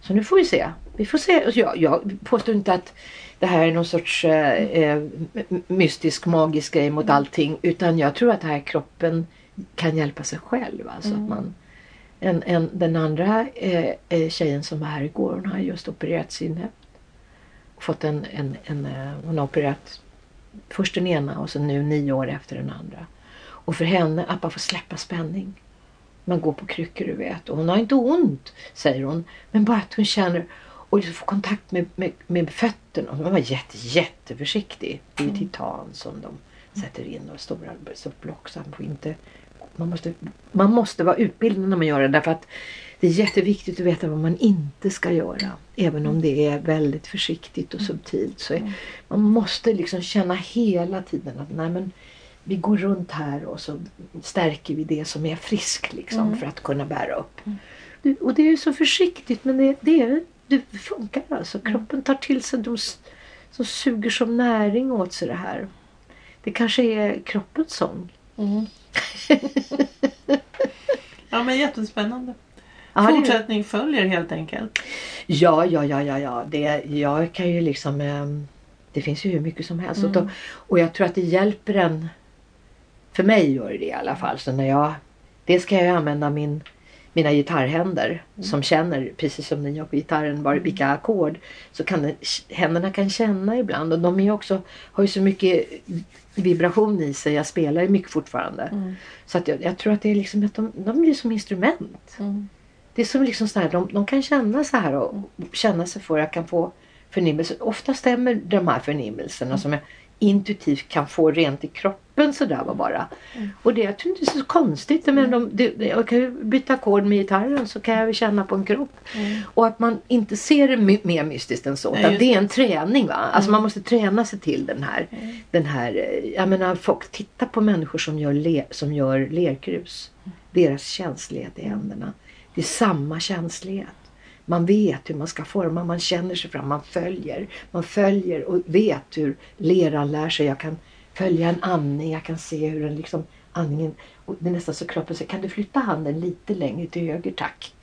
Så nu får vi se. Vi får se. Alltså, jag, jag påstår inte att det här är någon sorts eh, eh, mystisk magisk grej mot mm. allting. Utan jag tror att här kroppen kan hjälpa sig själv. Alltså mm. att man, en, en, den andra eh, eh, tjejen som var här igår hon har just opererat sin fått en, en, en, eh, hon har opererat först den ena och sen nu nio år efter den andra. Och för henne att bara få släppa spänning. Man går på kryckor du vet och hon har inte ont säger hon. Men bara att hon känner och liksom få kontakt med, med, med fötterna. Man var jätte, jätteförsiktig. Det är ju mm. titan som de sätter in och stora block så man får inte man måste, man måste vara utbildad när man gör det därför att det är jätteviktigt att veta vad man inte ska göra. Även om det är väldigt försiktigt och subtilt. Så är, mm. man måste liksom känna hela tiden att nej men vi går runt här och så stärker vi det som är friskt liksom, mm. för att kunna bära upp. Mm. Och det är så försiktigt men det, det, det funkar alltså. Mm. Kroppen tar till sig de som suger som näring åt sig det här. Det kanske är kroppens sång.
Mm. *laughs* ja men jättespännande. Ja, Fortsättning det... följer helt enkelt.
Ja, ja, ja, ja, ja. Det, jag kan ju liksom... Eh, det finns ju hur mycket som helst. Mm. Och, och jag tror att det hjälper en för mig gör det i alla fall. Så när jag, dels kan jag använda min, mina gitarrhänder mm. som känner, precis som ni på gitarren, var, mm. vilka ackord. Så kan det, händerna kan känna ibland och de är också, har ju så mycket vibration i sig. Jag spelar ju mycket fortfarande. Mm. Så att jag, jag, tror att det är liksom att de, de blir som instrument. Mm. Det är som liksom så här, de, de kan känna så här och, och känna sig för. Jag kan få förnimmelser. Ofta stämmer de här förnimmelserna som jag intuitivt kan få rent i kroppen sådär var bara. Mm. Och det jag tror inte är så konstigt. Men mm. de, de, jag kan ju byta ackord med gitarren så kan jag ju känna på en kropp. Mm. Och att man inte ser det my mer mystiskt än så. Nej, det är en träning va. Alltså mm. man måste träna sig till den här. Mm. Den här jag menar folk tittar på människor som gör, le, som gör lerkrus. Deras känslighet i händerna. Det är samma känslighet. Man vet hur man ska forma, man känner sig fram, man följer. Man följer och vet hur leran lär sig. Jag kan följa en andning, jag kan se hur den liksom andningen, och det är nästan så kroppen säger, kan du flytta handen lite längre till höger tack?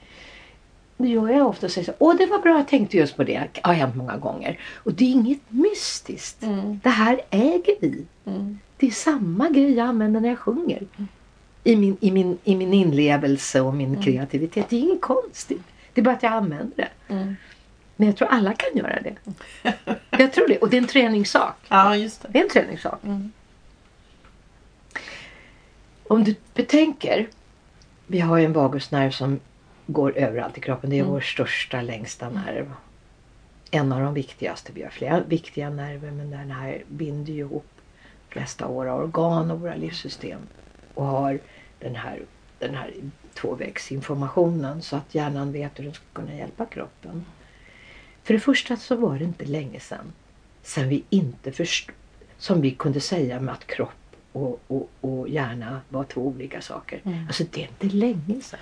Det gör jag ofta och säger så, åh det var bra, jag tänkte just på det. Det har hänt många gånger. Och det är inget mystiskt. Mm. Det här äger vi. Mm. Det är samma grej jag använder när jag sjunger. I min, i min, i min inlevelse och min kreativitet. Det är inget konstigt. Det är bara att jag använder det. Men jag tror alla kan göra det. Jag tror det. Och det är en träningssak.
Ja, just det.
Det är en träningssak.
Mm.
Om du betänker. Vi har ju en vagusnerv som går överallt i kroppen. Det är
Mm.
vår största, längsta nerv. En av de viktigaste. Vi har flera viktiga nerver men den här binder ju ihop flesta av våra organ och våra livssystem. Och har den här, den här tvåvägsinformationen så att hjärnan vet hur den ska kunna hjälpa kroppen. För det första så var det inte länge sedan, sedan vi inte förstod, som vi kunde säga med att kropp och, och, och hjärna var två olika saker.
Mm.
Alltså det är inte länge sedan.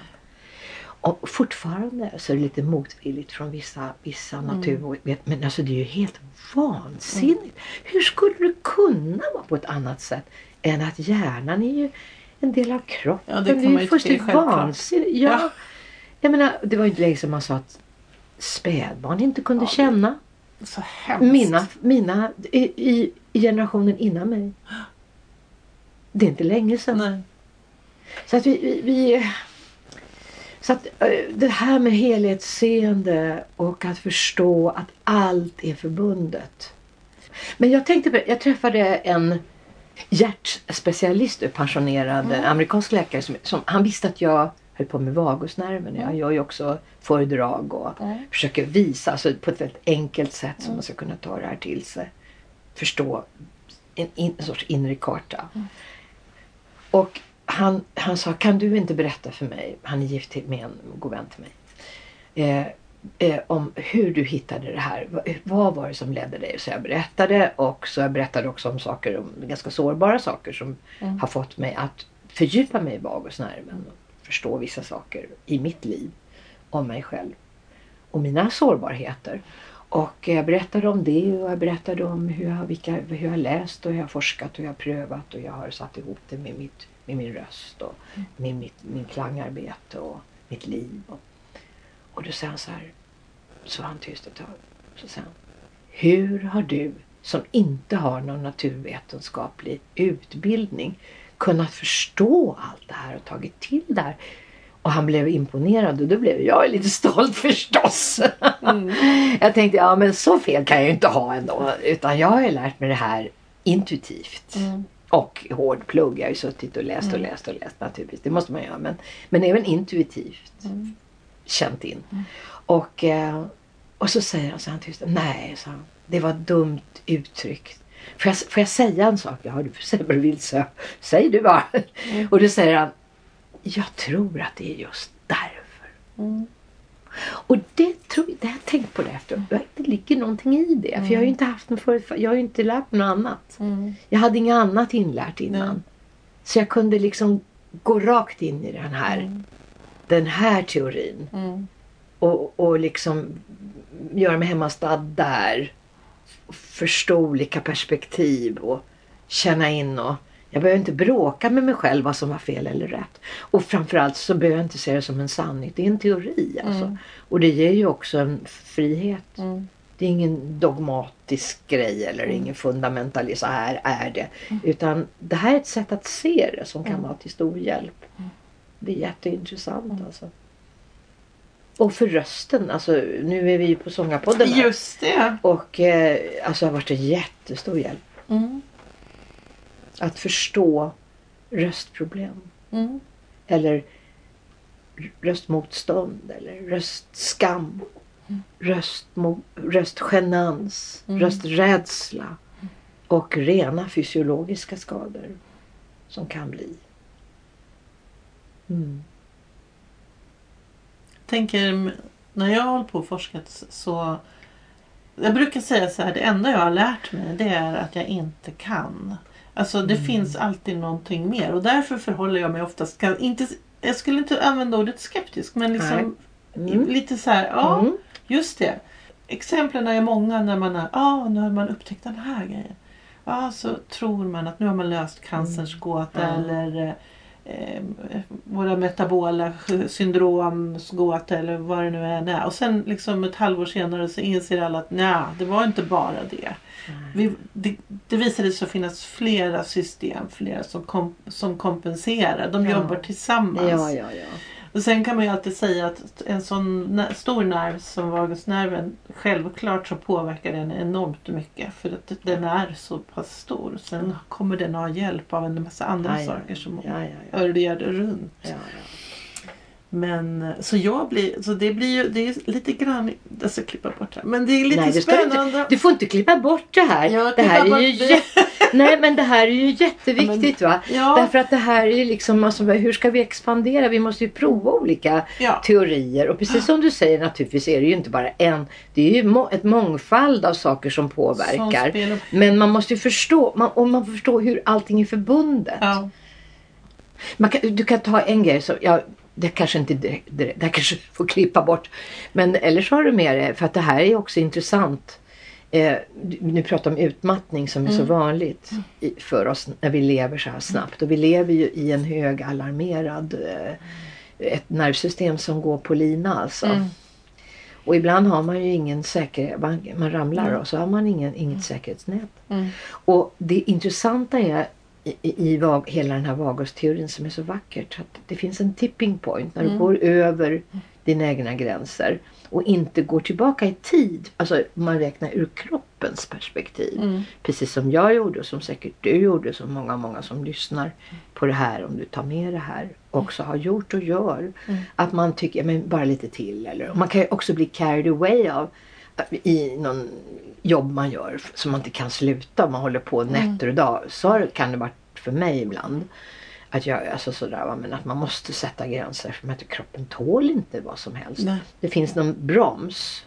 Och fortfarande så är det lite motvilligt från vissa, vissa natur... Men alltså det är ju helt vansinnigt. Hur skulle det kunna vara på ett annat sätt än att hjärnan är ju en del av kroppen?
Ja, det kan
är
ju
fullständigt vansinnigt. Ja.
Ja.
Jag menar, det var ju inte länge sedan man sa att spädbarn inte kunde
Ja,
känna.
Så hemskt.
Mina, mina i, i, i generationen innan mig. Det är inte länge sedan.
Nej.
Så att vi, vi, vi så att eh, det här med helhetsseende och att förstå att allt är förbundet. Men jag tänkte på, jag träffade en hjärtspecialist, en pensionerad
Mm.
amerikansk läkare. Som, som, han visste att jag höll på med vagusnerven. Jag gör ju också föredrag och
Mm.
försöker visa alltså, på ett väldigt enkelt sätt som man ska kunna ta det här till sig. Förstå en, in, en sorts inre karta. Och han, han sa, kan du inte berätta för mig, han är gift med en god vän till mig, eh, eh, om hur du hittade det här. Vad, vad var det som ledde dig? Så jag berättade och så jag berättade också om saker, om ganska sårbara saker som
Mm.
har fått mig att fördjupa mig i vagusnerven förstå vissa saker i mitt liv om mig själv och mina sårbarheter. Och jag berättade om det och jag berättade om hur jag, vilka, hur jag har läst och hur jag forskat och hur jag har prövat och jag har satt ihop det med, mitt, med min röst och med mitt, min klangarbete och mitt liv. Och, och då sa han så här, så var han tyst ett tag. Så sa han, hur har du som inte har någon naturvetenskaplig utbildning kunnat förstå allt det här och tagit till det här? Och han blev imponerad och då blev jag lite stolt *laughs* förstås. jag tänkte, ja men så fel kan jag ju inte ha ändå. Utan jag har ju lärt mig det här intuitivt.
Mm.
Och hård plugg. Jag har ju suttit och läst och läst och läst naturligtvis. Det måste man göra. Men, men även intuitivt
Mm.
känt in. Och, eh, och så säger han så här tyst. Nej, sa han. Det var dumt uttryckt. Får jag, får jag säga en sak? Ja, du säga vill. Så. Säg du bara. Och då säger han. Jag tror att det är just därför.
Mm.
Och det, tror, det har jag tänkt på det efter. Det ligger någonting i det. För jag har ju inte haft en förut, Jag har ju inte lärt mig något annat.
Mm.
Jag hade inget annat inlärt innan. Så jag kunde liksom gå rakt in i den här,
Mm.
den här teorin.
Mm.
Och, och liksom göra mig hemmastad där. Förstå olika perspektiv och känna in och jag behöver inte bråka med mig själv vad som var fel eller rätt. Och framförallt så behöver jag inte se det som en sanning. Det är en teori alltså.
Mm.
Och det ger ju också en frihet.
Mm.
Det är ingen dogmatisk grej eller ingen fundamentalism. Så här är det. Utan det här är ett sätt att se det som kan
Mm.
vara till stor hjälp. Det är jätteintressant alltså. Och för rösten, alltså nu är vi ju på Sångarpodden här.
Just det.
Och eh, alltså det har varit en jättestor hjälp.
Mm.
Att förstå röstproblem.
Mm.
Eller röstmotstånd eller röstskam. Röstmo- röstgenans,
Mm.
rösträdsla. Och rena fysiologiska skador som kan bli. Mm.
Tänker när jag håller på och forskat så jag brukar säga så här, det enda jag har lärt mig det är att jag inte kan. Alltså det
Mm.
finns alltid någonting mer och därför förhåller jag mig oftast, kan, inte, jag skulle inte använda ordet skeptisk men liksom
Mm.
lite så här, ja
Mm.
just det. Exemplen är många när man har, ja nu har man upptäckt den här grejen. Ja så tror man att nu har man löst cancerns gåta
Mm. Ja.
eller eh, våra metabola syndromsgåta eller vad det nu än är. Och sen liksom ett halvår senare så inser alla att nej, det var inte bara det. Vi, det, det visade sig finnas flera system, flera som, kom, som kompenserar. De
Ja.
jobbar tillsammans.
Ja, ja, ja.
Och sen kan man ju alltid säga att en sån stor nerv som vagusnerven självklart så påverkar den enormt mycket för att den är så pass stor. Sen kommer den ha hjälp av en massa andra
Ja,
saker som
Ja, ja, ja.
örjar runt. Men så jag blir, så det blir ju, det är lite grann, jag ska klippa bort det här. Men det är lite
Nej, du
spännande.
inte. Du får inte klippa bort det här.
Ja,
det här är ju jä- *laughs* Nej, men det här är ju jätteviktigt va.
Ja.
Därför att det här är ju liksom, alltså, hur ska vi expandera? Vi måste ju prova olika
Ja.
teorier. Och precis som du säger naturligtvis är det ju inte bara en. Det är ju må- ett mångfald av saker som påverkar.
Som
Men man måste ju förstå, man, om man förstår hur allting är förbundet. Kan, du kan ta en grej, så, ja, det kanske inte direkt, direkt, det *laughs* kanske får klippa bort. Men eller så har du med det, för att det här är också intressant. Eh, nu pratar om utmattning som är så vanligt i, för oss när vi lever så här snabbt. Och vi lever ju i en hög alarmerad, eh, ett nervsystem som går på lina alltså.
Mm.
Och ibland har man ju ingen säkerhet, man, man ramlar och så har man ingen, inget säkerhetsnät.
Mm.
Och det intressanta är i, i, i hela den här vagusteorin som är så vackert. Att det finns en tipping point när du går över dina egna gränser och inte går tillbaka i tid. Alltså man räknar ur kroppens perspektiv.
Mm.
Precis som jag gjorde och som säkert du gjorde som många, många som lyssnar på det här. Om du tar med det här också har gjort och gör. Att man tycker, men bara lite till. Eller, man kan ju också bli carried away av i någon jobb man gör som man inte kan sluta. Man håller på nätter och dagar. Så kan det vara för mig ibland. Att, jag, alltså sådär, va, men att man måste sätta gränser för att kroppen tål inte vad som helst.
Nej.
Det finns någon broms.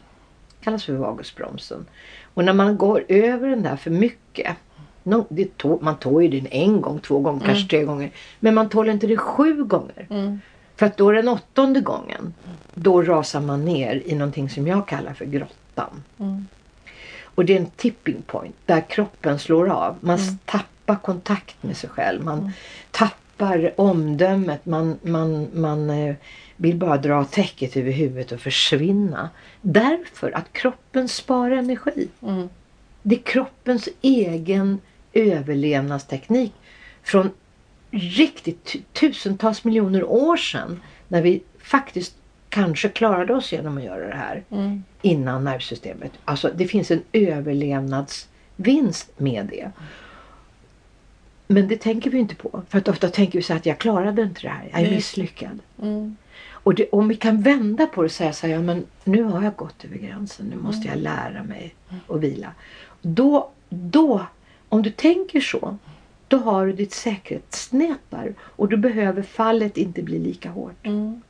kallas för vagusbromsen. Och när man går över den där för mycket. nå- det tå, man tål ju den en gång, två gånger, kanske tre gånger. Men man tål inte det sju gånger.
Mm.
För att då den åttonde gången. Då rasar man ner i någonting som jag kallar för grottan.
Mm.
Och det är en tipping point där kroppen slår av. Man tappar kontakt med sig själv. Man tappar omdömet. Man, man, man eh, vill bara dra täcket över huvudet och försvinna. Därför att kroppen sparar energi.
Mm.
Det är kroppens egen överlevnadsteknik från riktigt tu- tusentals miljoner år sedan. När vi faktiskt kanske klarade oss genom att göra det här
Mm.
innan nervsystemet. Alltså det finns en överlevnadsvinst med det. Men det tänker vi inte på. För att ofta tänker vi så att jag klarade inte det här. Jag är misslyckad.
Mm.
Och det, om vi kan vända på det och säga så här, ja, men nu har jag gått över gränsen. Nu måste jag lära mig att vila. Då, då, om du tänker så, då har du ditt säkerhetsnät där. Och då behöver fallet inte bli lika hårt.
Mm.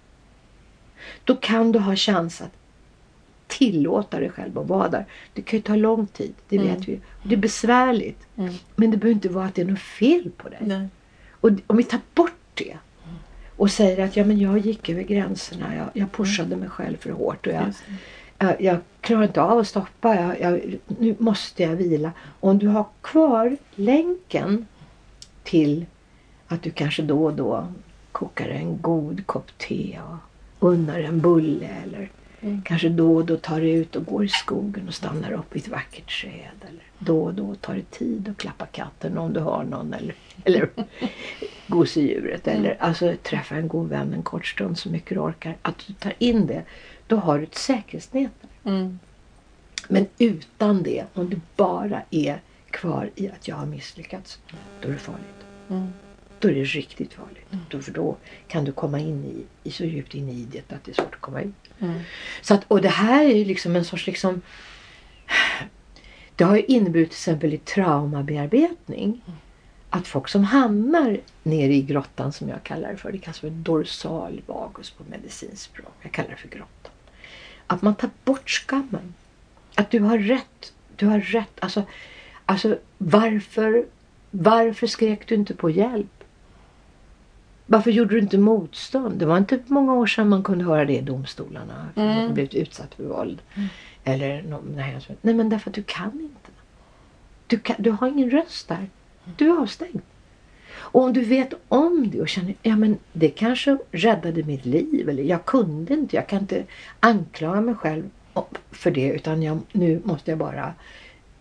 Då kan du ha chans att tillåta dig själv att vara där. Det kan ju ta lång tid, det
Mm.
vet vi. Och det är besvärligt.
Mm.
Men det behöver inte vara att det är något fel på dig.
Nej.
Och om vi tar bort det och säger att ja, men jag gick över gränserna, jag, jag pushade mig själv för hårt och jag, jag, jag klarar inte av att stoppa, jag, jag, nu måste jag vila. Om du har kvar länken till att du kanske då och då kokar en god kopp te och unnar en bulle eller
Mm.
kanske då och då tar du ut och går i skogen och stannar upp i ett vackert träd. Eller då och då tar det tid att klappa katten om du har någon eller, *laughs* eller gosedjuret. Eller alltså träffa en god vän en kort stund så mycket du orkar. Att du tar in det. Då har du ett säkerhetsnät.
Mm.
Men utan det, om du bara är kvar i att jag har misslyckats, då är det farligt.
Mm.
Då är det riktigt farligt. Då, för då kan du komma in i, i så djupt in i det att det är svårt att komma ut.
Mm.
Så att, och det här är ju liksom en sorts liksom Det har ju inneburit till exempel i traumabearbetning att folk som hamnar nere i grottan som jag kallar det för, det kallas för dorsal vagus på medicinskt språk. Jag kallar det för grottan. Att man tar bort skammen. Att du har rätt. Du har rätt. Alltså, alltså varför, varför skrek du inte på hjälp? Varför gjorde du inte motstånd? Det var inte många år sedan man kunde höra det i domstolarna. För
Mm.
blivit utsatt för våld. Eller någon, nej, nej men därför att du kan inte. Du, kan, du har ingen röst där. Du är avstängd. Och om du vet om det och känner ja men det kanske räddade mitt liv eller jag kunde inte, jag kan inte anklaga mig själv för det utan jag, nu måste jag bara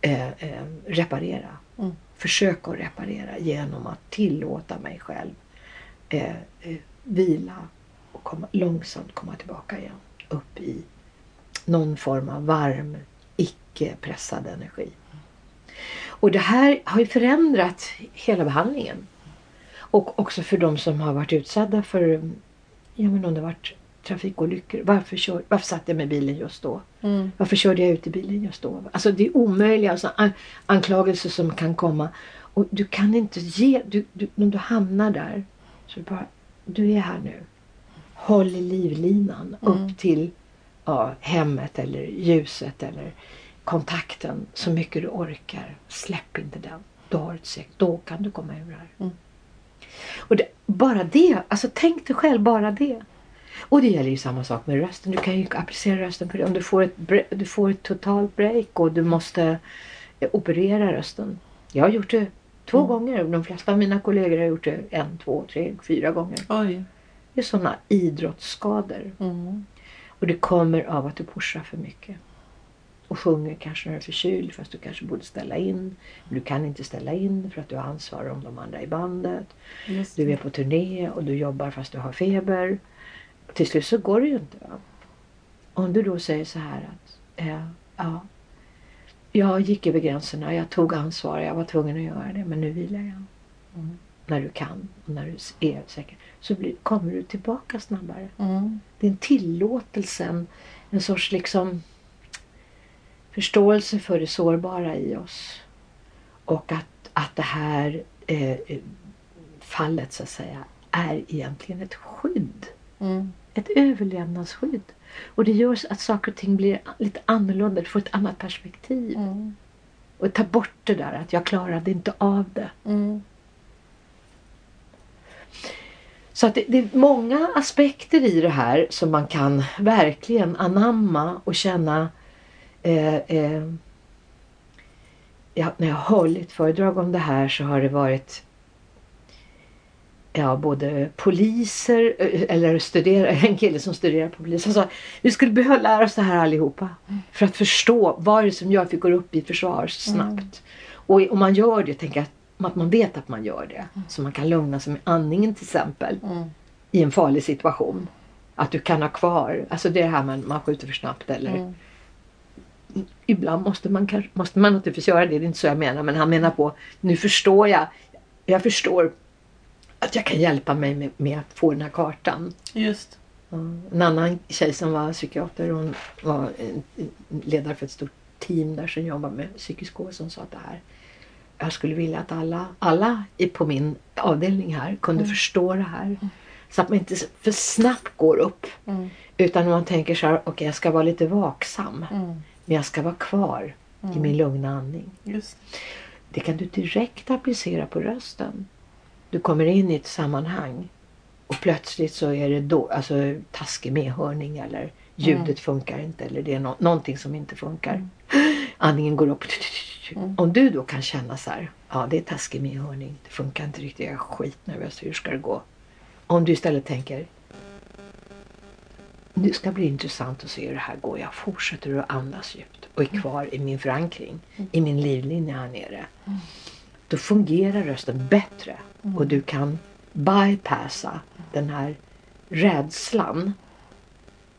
eh, eh, reparera.
Mm.
Försöka att reparera genom att tillåta mig själv eh, eh, vila och komma, långsamt komma tillbaka igen upp i någon form av varm, icke pressad energi. Och det här har ju förändrat hela behandlingen. Och också för de som har varit utsatta för, ja men om det varit trafikolyckor. Varför, kör, varför satt jag med bilen just då?
Mm.
Varför körde jag ut i bilen just då? Alltså det är omöjliga alltså, an anklagelser som kan komma. Och du kan inte ge, du, du, när du hamnar där, så bara, du är här nu. Håll i livlinan
Mm.
upp till ja, hemmet eller ljuset eller kontakten så mycket du orkar. Släpp inte den. Du har ett sätt. Då kan du komma ur det här.
Mm.
Och det, bara det, alltså tänk dig själv bara det. Och det gäller ju samma sak med rösten. Du kan ju applicera rösten på det. Om du får ett, du får ett totalt break och du måste eh, operera rösten. Jag har gjort det två
Mm.
gånger. De flesta av mina kollegor har gjort det en, två, tre, fyra gånger.
Oj.
Det är sådana idrottsskador.
Mm.
Och det kommer av att du pushar för mycket. Och sjunger kanske när du är förkyld fast du kanske borde ställa in. Men du kan inte ställa in för att du har ansvar om de andra i bandet. Du är på turné och du jobbar fast du har feber. Till slut så går det ju inte. Va? Om du då säger så här att eh, ja, jag gick över gränserna, jag tog ansvar, jag var tvungen att göra det men nu vilar jag.
Mm.
När du kan och när du är säker så blir, kommer du tillbaka snabbare.
Mm.
Det är en tillåtelse, en, en sorts liksom förståelse för det sårbara i oss. Och att, att det här eh, eh, fallet så att säga är egentligen ett skydd.
Mm.
Ett överlevnadsskydd. Och det gör att saker och ting blir lite annorlunda. Du får ett annat perspektiv.
Mm.
Och ta bort det där att jag klarade inte av det.
Mm.
Så att det, det är många aspekter i det här som man kan verkligen anamma och känna eh, eh, ja, när jag har hållit föredrag om det här så har det varit ja, både poliser eh, eller studerare, *laughs* en kille som studerar på polis. Han sa vi skulle behöva lära oss det här allihopa för att förstå vad är det som gör att vi går upp i försvar snabbt.
Mm.
Och om man gör det, tänker jag att man vet att man gör det. Så man kan lugna sig med andningen till exempel
Mm.
i en farlig situation. Att du kan ha kvar, alltså det här man, man skjuter för snabbt eller
Mm.
ibland måste man, måste man naturligtvis göra det, det är inte så jag menar. Men han menar på, nu förstår jag, jag förstår att jag kan hjälpa mig med, med att få den här kartan.
Just.
En annan tjej som var psykiater, hon var ledare för ett stort team där som jobbar med psykisk ohälsa. Hon sa att det här, jag skulle vilja att alla, alla på min avdelning här kunde förstå det här. Så att man inte för snabbt går upp.
Mm.
Utan man tänker så här, okej jag ska vara lite vaksam.
Mm.
Men jag ska vara kvar i min lugna andning.
Just.
Det kan du direkt applicera på rösten. Du kommer in i ett sammanhang och plötsligt så är det då, alltså taskig medhörning eller ljudet funkar inte eller det är nå- någonting som inte funkar. *gasps* Andningen går upp.
Mm.
Om du då kan känna så här, ja det är taskig medhörning, det funkar inte riktigt, jag är skitnervös, hur ska det gå? Om du istället tänker, det ska bli intressant att se hur det här går. Jag fortsätter att andas djupt och är kvar i min förankring, i min livlinje här nere. Då fungerar rösten bättre och du kan bypassa den här rädslan,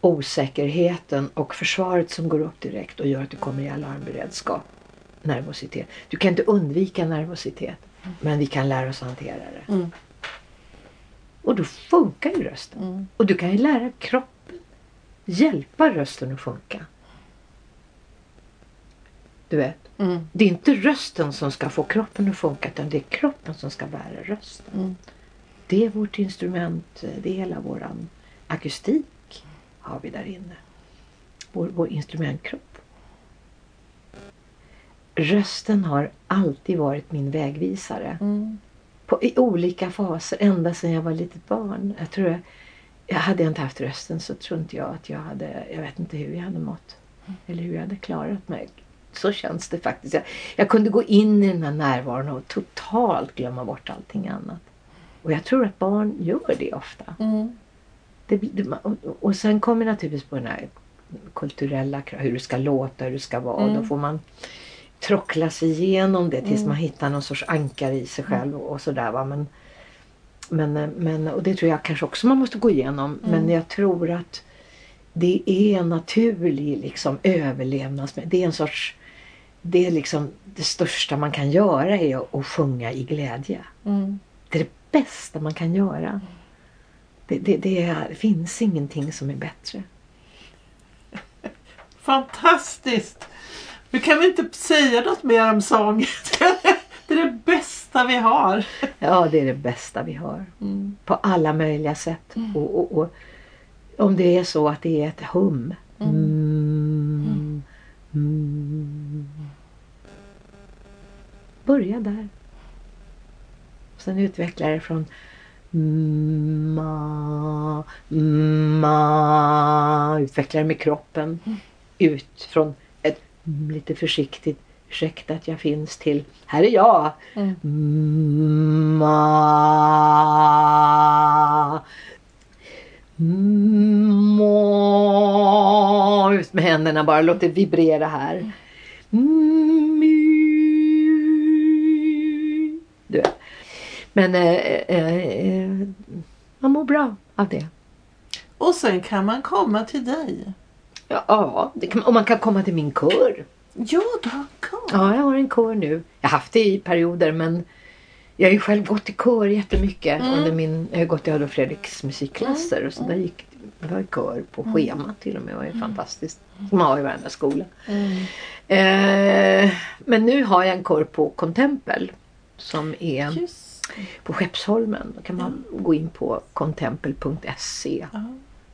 osäkerheten och försvaret som går upp direkt och gör att du kommer i alarmberedskap. Nervositet. Du kan inte undvika nervositet, men vi kan lära oss hantera det.
Mm.
Och då funkar ju rösten.
Mm.
Och du kan ju lära kroppen hjälpa rösten att funka. Du vet,
Mm.
det är inte rösten som ska få kroppen att funka utan det är kroppen som ska bära rösten.
Mm.
Det är vårt instrument, det är hela våran akustik har vi där inne. Vår, vår instrumentkropp. Rösten har alltid varit min vägvisare.
Mm.
På, I olika faser, ända sedan jag var litet barn. Jag tror jag, jag hade jag inte haft rösten så tror inte jag att jag hade, jag vet inte hur jag hade mått. Eller hur jag hade klarat mig. Så känns det faktiskt. Jag, jag kunde gå in i den här närvaron och totalt glömma bort allting annat. Och jag tror att barn gör det ofta.
Mm.
Det, det, och, och sen kommer naturligtvis på den här kulturella hur det ska låta, hur det ska vara.
Mm.
Då får man trockla sig igenom det tills
Mm.
man hittar någon sorts ankare i sig själv och, och sådär. Va? Men, men, men, och det tror jag kanske också man måste gå igenom.
Mm.
Men jag tror att det är en naturlig liksom, överlevnads... Det är en sorts... Det är liksom det största man kan göra är att, sjunga i glädje.
Mm.
Det är det bästa man kan göra. Det, det, det, är, det finns ingenting som är bättre. *laughs*
Fantastiskt! Nu kan vi inte säga något mer om sång. *laughs* Det är det bästa vi har. *laughs*
Ja, det är det bästa vi har.
Mm.
På alla möjliga sätt. Och, och, och om det är så att det är ett hum. Mm. Mm. Börja där. Sen utveckla det från ma, ma. Utveckla det med kroppen. Ut från ett mm, lite försiktigt ursäkta att jag finns till här är jag.
Mm.
Ma. Må. Ut med händerna bara, låt det vibrera här. My. Du vet. Men eh, eh, eh, man mår bra av det.
Och sen kan man komma till dig.
Ja, kan, och man kan komma till min kör.
Ja, du har kör.
Ja, jag har en kör nu. Jag har haft det i perioder men jag har ju själv gått i kör jättemycket
Mm.
under min, jag har gått i Adolf Fredriks musikklasser och så där gick det var kör på schema till och med. Det var ju fantastiskt. Som man har i varenda skola.
Mm.
Eh, men nu har jag en kör på Contempel som är
Just
på Skeppsholmen. Då kan man gå in på contempel.se
ja.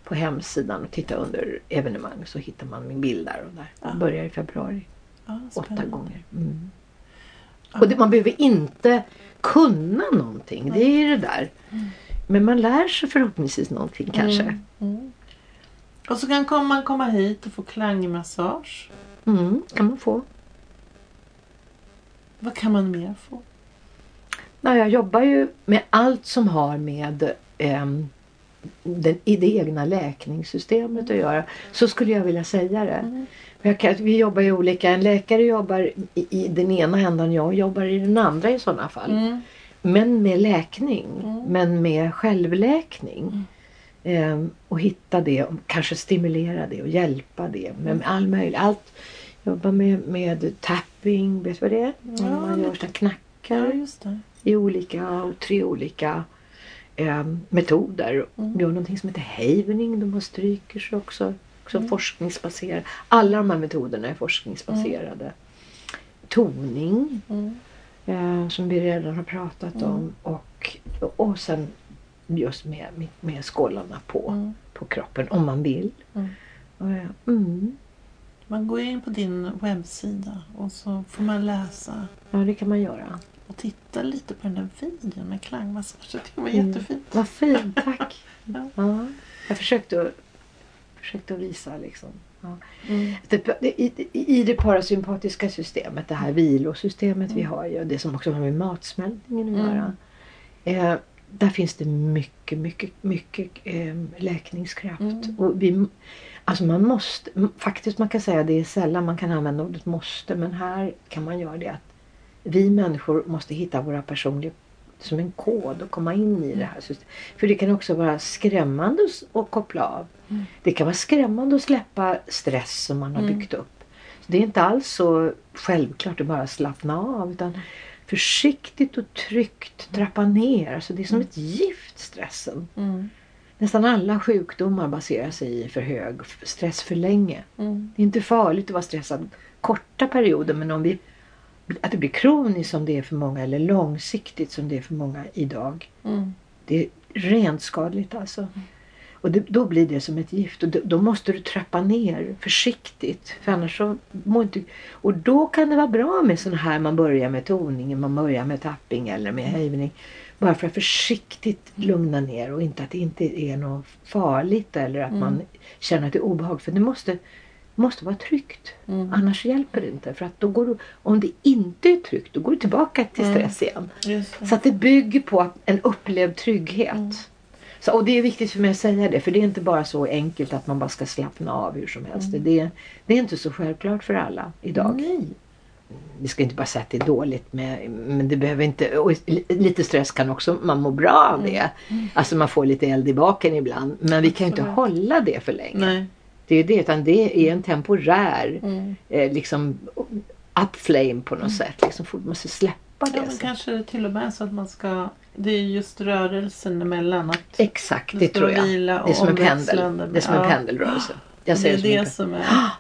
på hemsidan och titta under evenemang så hittar man min bild där och där.
Ja.
Det börjar i februari.
ja
Åtta gånger. Mm.
Ja.
Och det, man behöver inte kunna någonting. Det är det där.
Mm.
Men man lär sig förhoppningsvis någonting kanske.
Mm. Mm. Och så kan man komma hit och få klangmassage.
Mm, kan man få.
Vad kan man mer få?
Ja, jag jobbar ju med allt som har med ehm, den, i det egna läkningssystemet att göra. Så skulle jag vilja säga det.
Mm.
Kan, vi jobbar ju olika. En läkare jobbar i, i den ena änden, jag jobbar i den andra i sådana fall.
Mm.
Men med läkning.
Mm.
Men med självläkning. Ehm, och hitta det och kanske stimulera det och hjälpa det. Men med all möjlig, allt. Jobba med, med tapping, vet du vad det är?
Ja,
man gör såna knackar
Ja, just det.
I olika, och tre olika ehm, metoder.
Mm.
Gör någonting som heter havening, de har strykers också. Också
Mm.
forskningsbaserade. Alla de här metoderna är forskningsbaserade. Toning
Mm.
eh, som vi redan har pratat
Mm.
om. Och, och sen just med, med, med skålarna på,
Mm.
på kroppen om man vill.
Mm.
Eh, mm,
Man går in på din webbsida och så får man läsa
ja, det kan man göra.
Och titta lite på den där videon med klangmassage. Det var
Mm.
jättefint.
Vad fint, tack. *laughs*
Ja.
ja, jag försökte, att- försökte att visa liksom. Ja.
Mm.
I, det parasympatiska systemet, det här vilosystemet vi
Mm.
har ju, det som också har med matsmältningen att
Mm.
göra. Eh, där finns det mycket, mycket, mycket eh, läkningskraft.
Mm.
Och vi, alltså man måste, faktiskt man kan säga det är sällan man kan använda ordet måste, men här kan man göra det att vi människor måste hitta våra personliga som en kod och komma in i det här systemet. För det kan också vara skrämmande att- koppla av.
Mm.
Det kan vara skrämmande att släppa stress som man har
Mm.
byggt upp. Så det är inte alls så självklart att bara slappna av utan försiktigt och tryggt trappa ner. Så det är som ett gift stressen.
Mm.
Nästan alla sjukdomar baserar sig i för hög stress för länge.
Mm.
Det är inte farligt att vara stressad korta perioder men om vi, att det blir kroniskt som det är för många eller långsiktigt som det är för många idag.
Mm.
Det är rent skadligt alltså. Och det, då blir det som ett gift och då, då måste du trappa ner försiktigt. För annars så mår inte... Och då kan det vara bra med sån här, man börjar med toning, man börjar med tapping eller med hävning. Bara för att försiktigt lugna ner och inte att det inte är något farligt eller att
Mm.
man känner att det är obehag. För det måste, måste vara tryggt.
Mm.
Annars hjälper det inte. För att då går du, om det inte är tryggt, då går du tillbaka till
Mm.
stress igen. Så att det bygger på en upplevd trygghet.
Mm.
Så, och det är viktigt för mig att säga det, för det är inte bara så enkelt att man bara ska slappna av hur som helst.
Mm.
Det, det är inte så självklart för alla idag.
Nej.
Vi ska inte bara säga att det är dåligt, med, men det behöver inte... Och li- lite stress kan också, man mår bra av det. Alltså man får lite eld i baken ibland. Men vi kan ju inte hålla det för länge.
Nej.
Det är det, utan det är en temporär
Mm.
eh, liksom up flame på något sätt. Liksom, man måste släppa
Ja,
det.
men
sen.
kanske det till och med är så att man ska... Det är just rörelsen emellan. Att
Exakt,
det
det tror jag. Det är som en pendel.
med-
Det är som en
ja.
pendelrörelse. Jag
det
ser
är
det som
det som är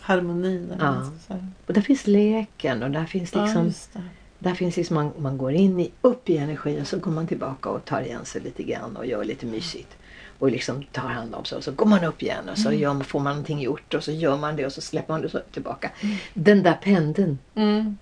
harmonin. eller
Ja. Och där finns leken och där finns
Ja,
liksom,
just det.
där finns liksom man, man går in i, upp i energi och så går man tillbaka och tar igen sig lite grann och gör lite mysigt. Och liksom tar hand om sig och så går man upp igen och så
Mm.
gör, får man någonting gjort och så gör man det och så släpper man det så tillbaka. Den där pendeln.
Mm.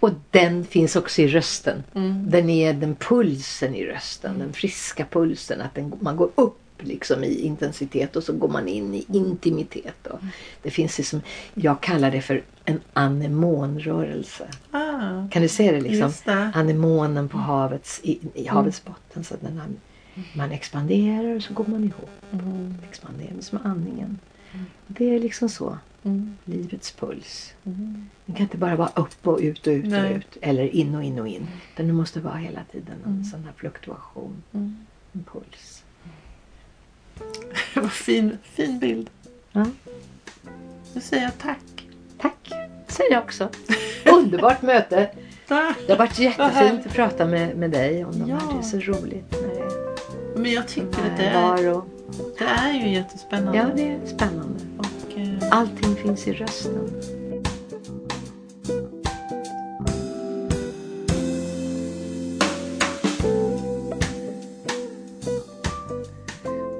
Och den finns också i rösten.
Mm.
Den är den pulsen i rösten, den friska pulsen. Att den, man går upp liksom i intensitet och så går man in i intimitet. Och det finns liksom, jag kallar det för en anemonrörelse.
Ah,
Kan du se det liksom?
det.
Anemonen på havets, i, i havets botten. Så den, man expanderar och så går man ihop.
Mm.
Expanderar som andningen. Det är liksom så.
Mm.
Livets puls.
Mm.
Den kan inte bara vara upp och ut och ut
Nej.
och ut. Eller in och in och in. Utan det måste vara hela tiden en
Mm.
sån här fluktuation.
Mm.
En puls. *laughs*
Vad fin, fin bild.
Ja.
Nu säger jag tack.
Tack! Säger jag också. *laughs* Underbart möte. Det har varit jättefint att prata med, med dig om de här.
Ja.
Det är så roligt när det
Men jag tycker att det är, det är ju jättespännande.
Ja, det är spännande.
Och, eh,
Allting finns i rösten.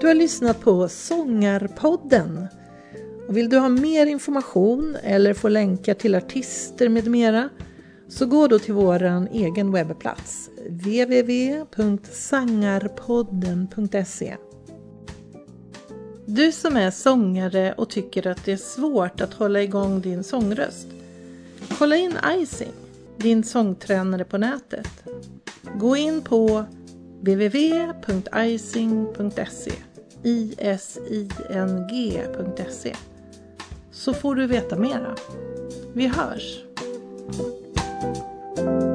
Du har lyssnat på Sångarpodden. Och vill du ha mer information eller få länkar till artister med mera så gå då till vår egen webbplats www.sangarpodden.se Du som är sångare och tycker att det är svårt att hålla igång din sångröst. Kolla in Icing, din sångtränare på nätet. Gå in på www.icing.se ising.se så får du veta mera. Vi hörs! Thank you.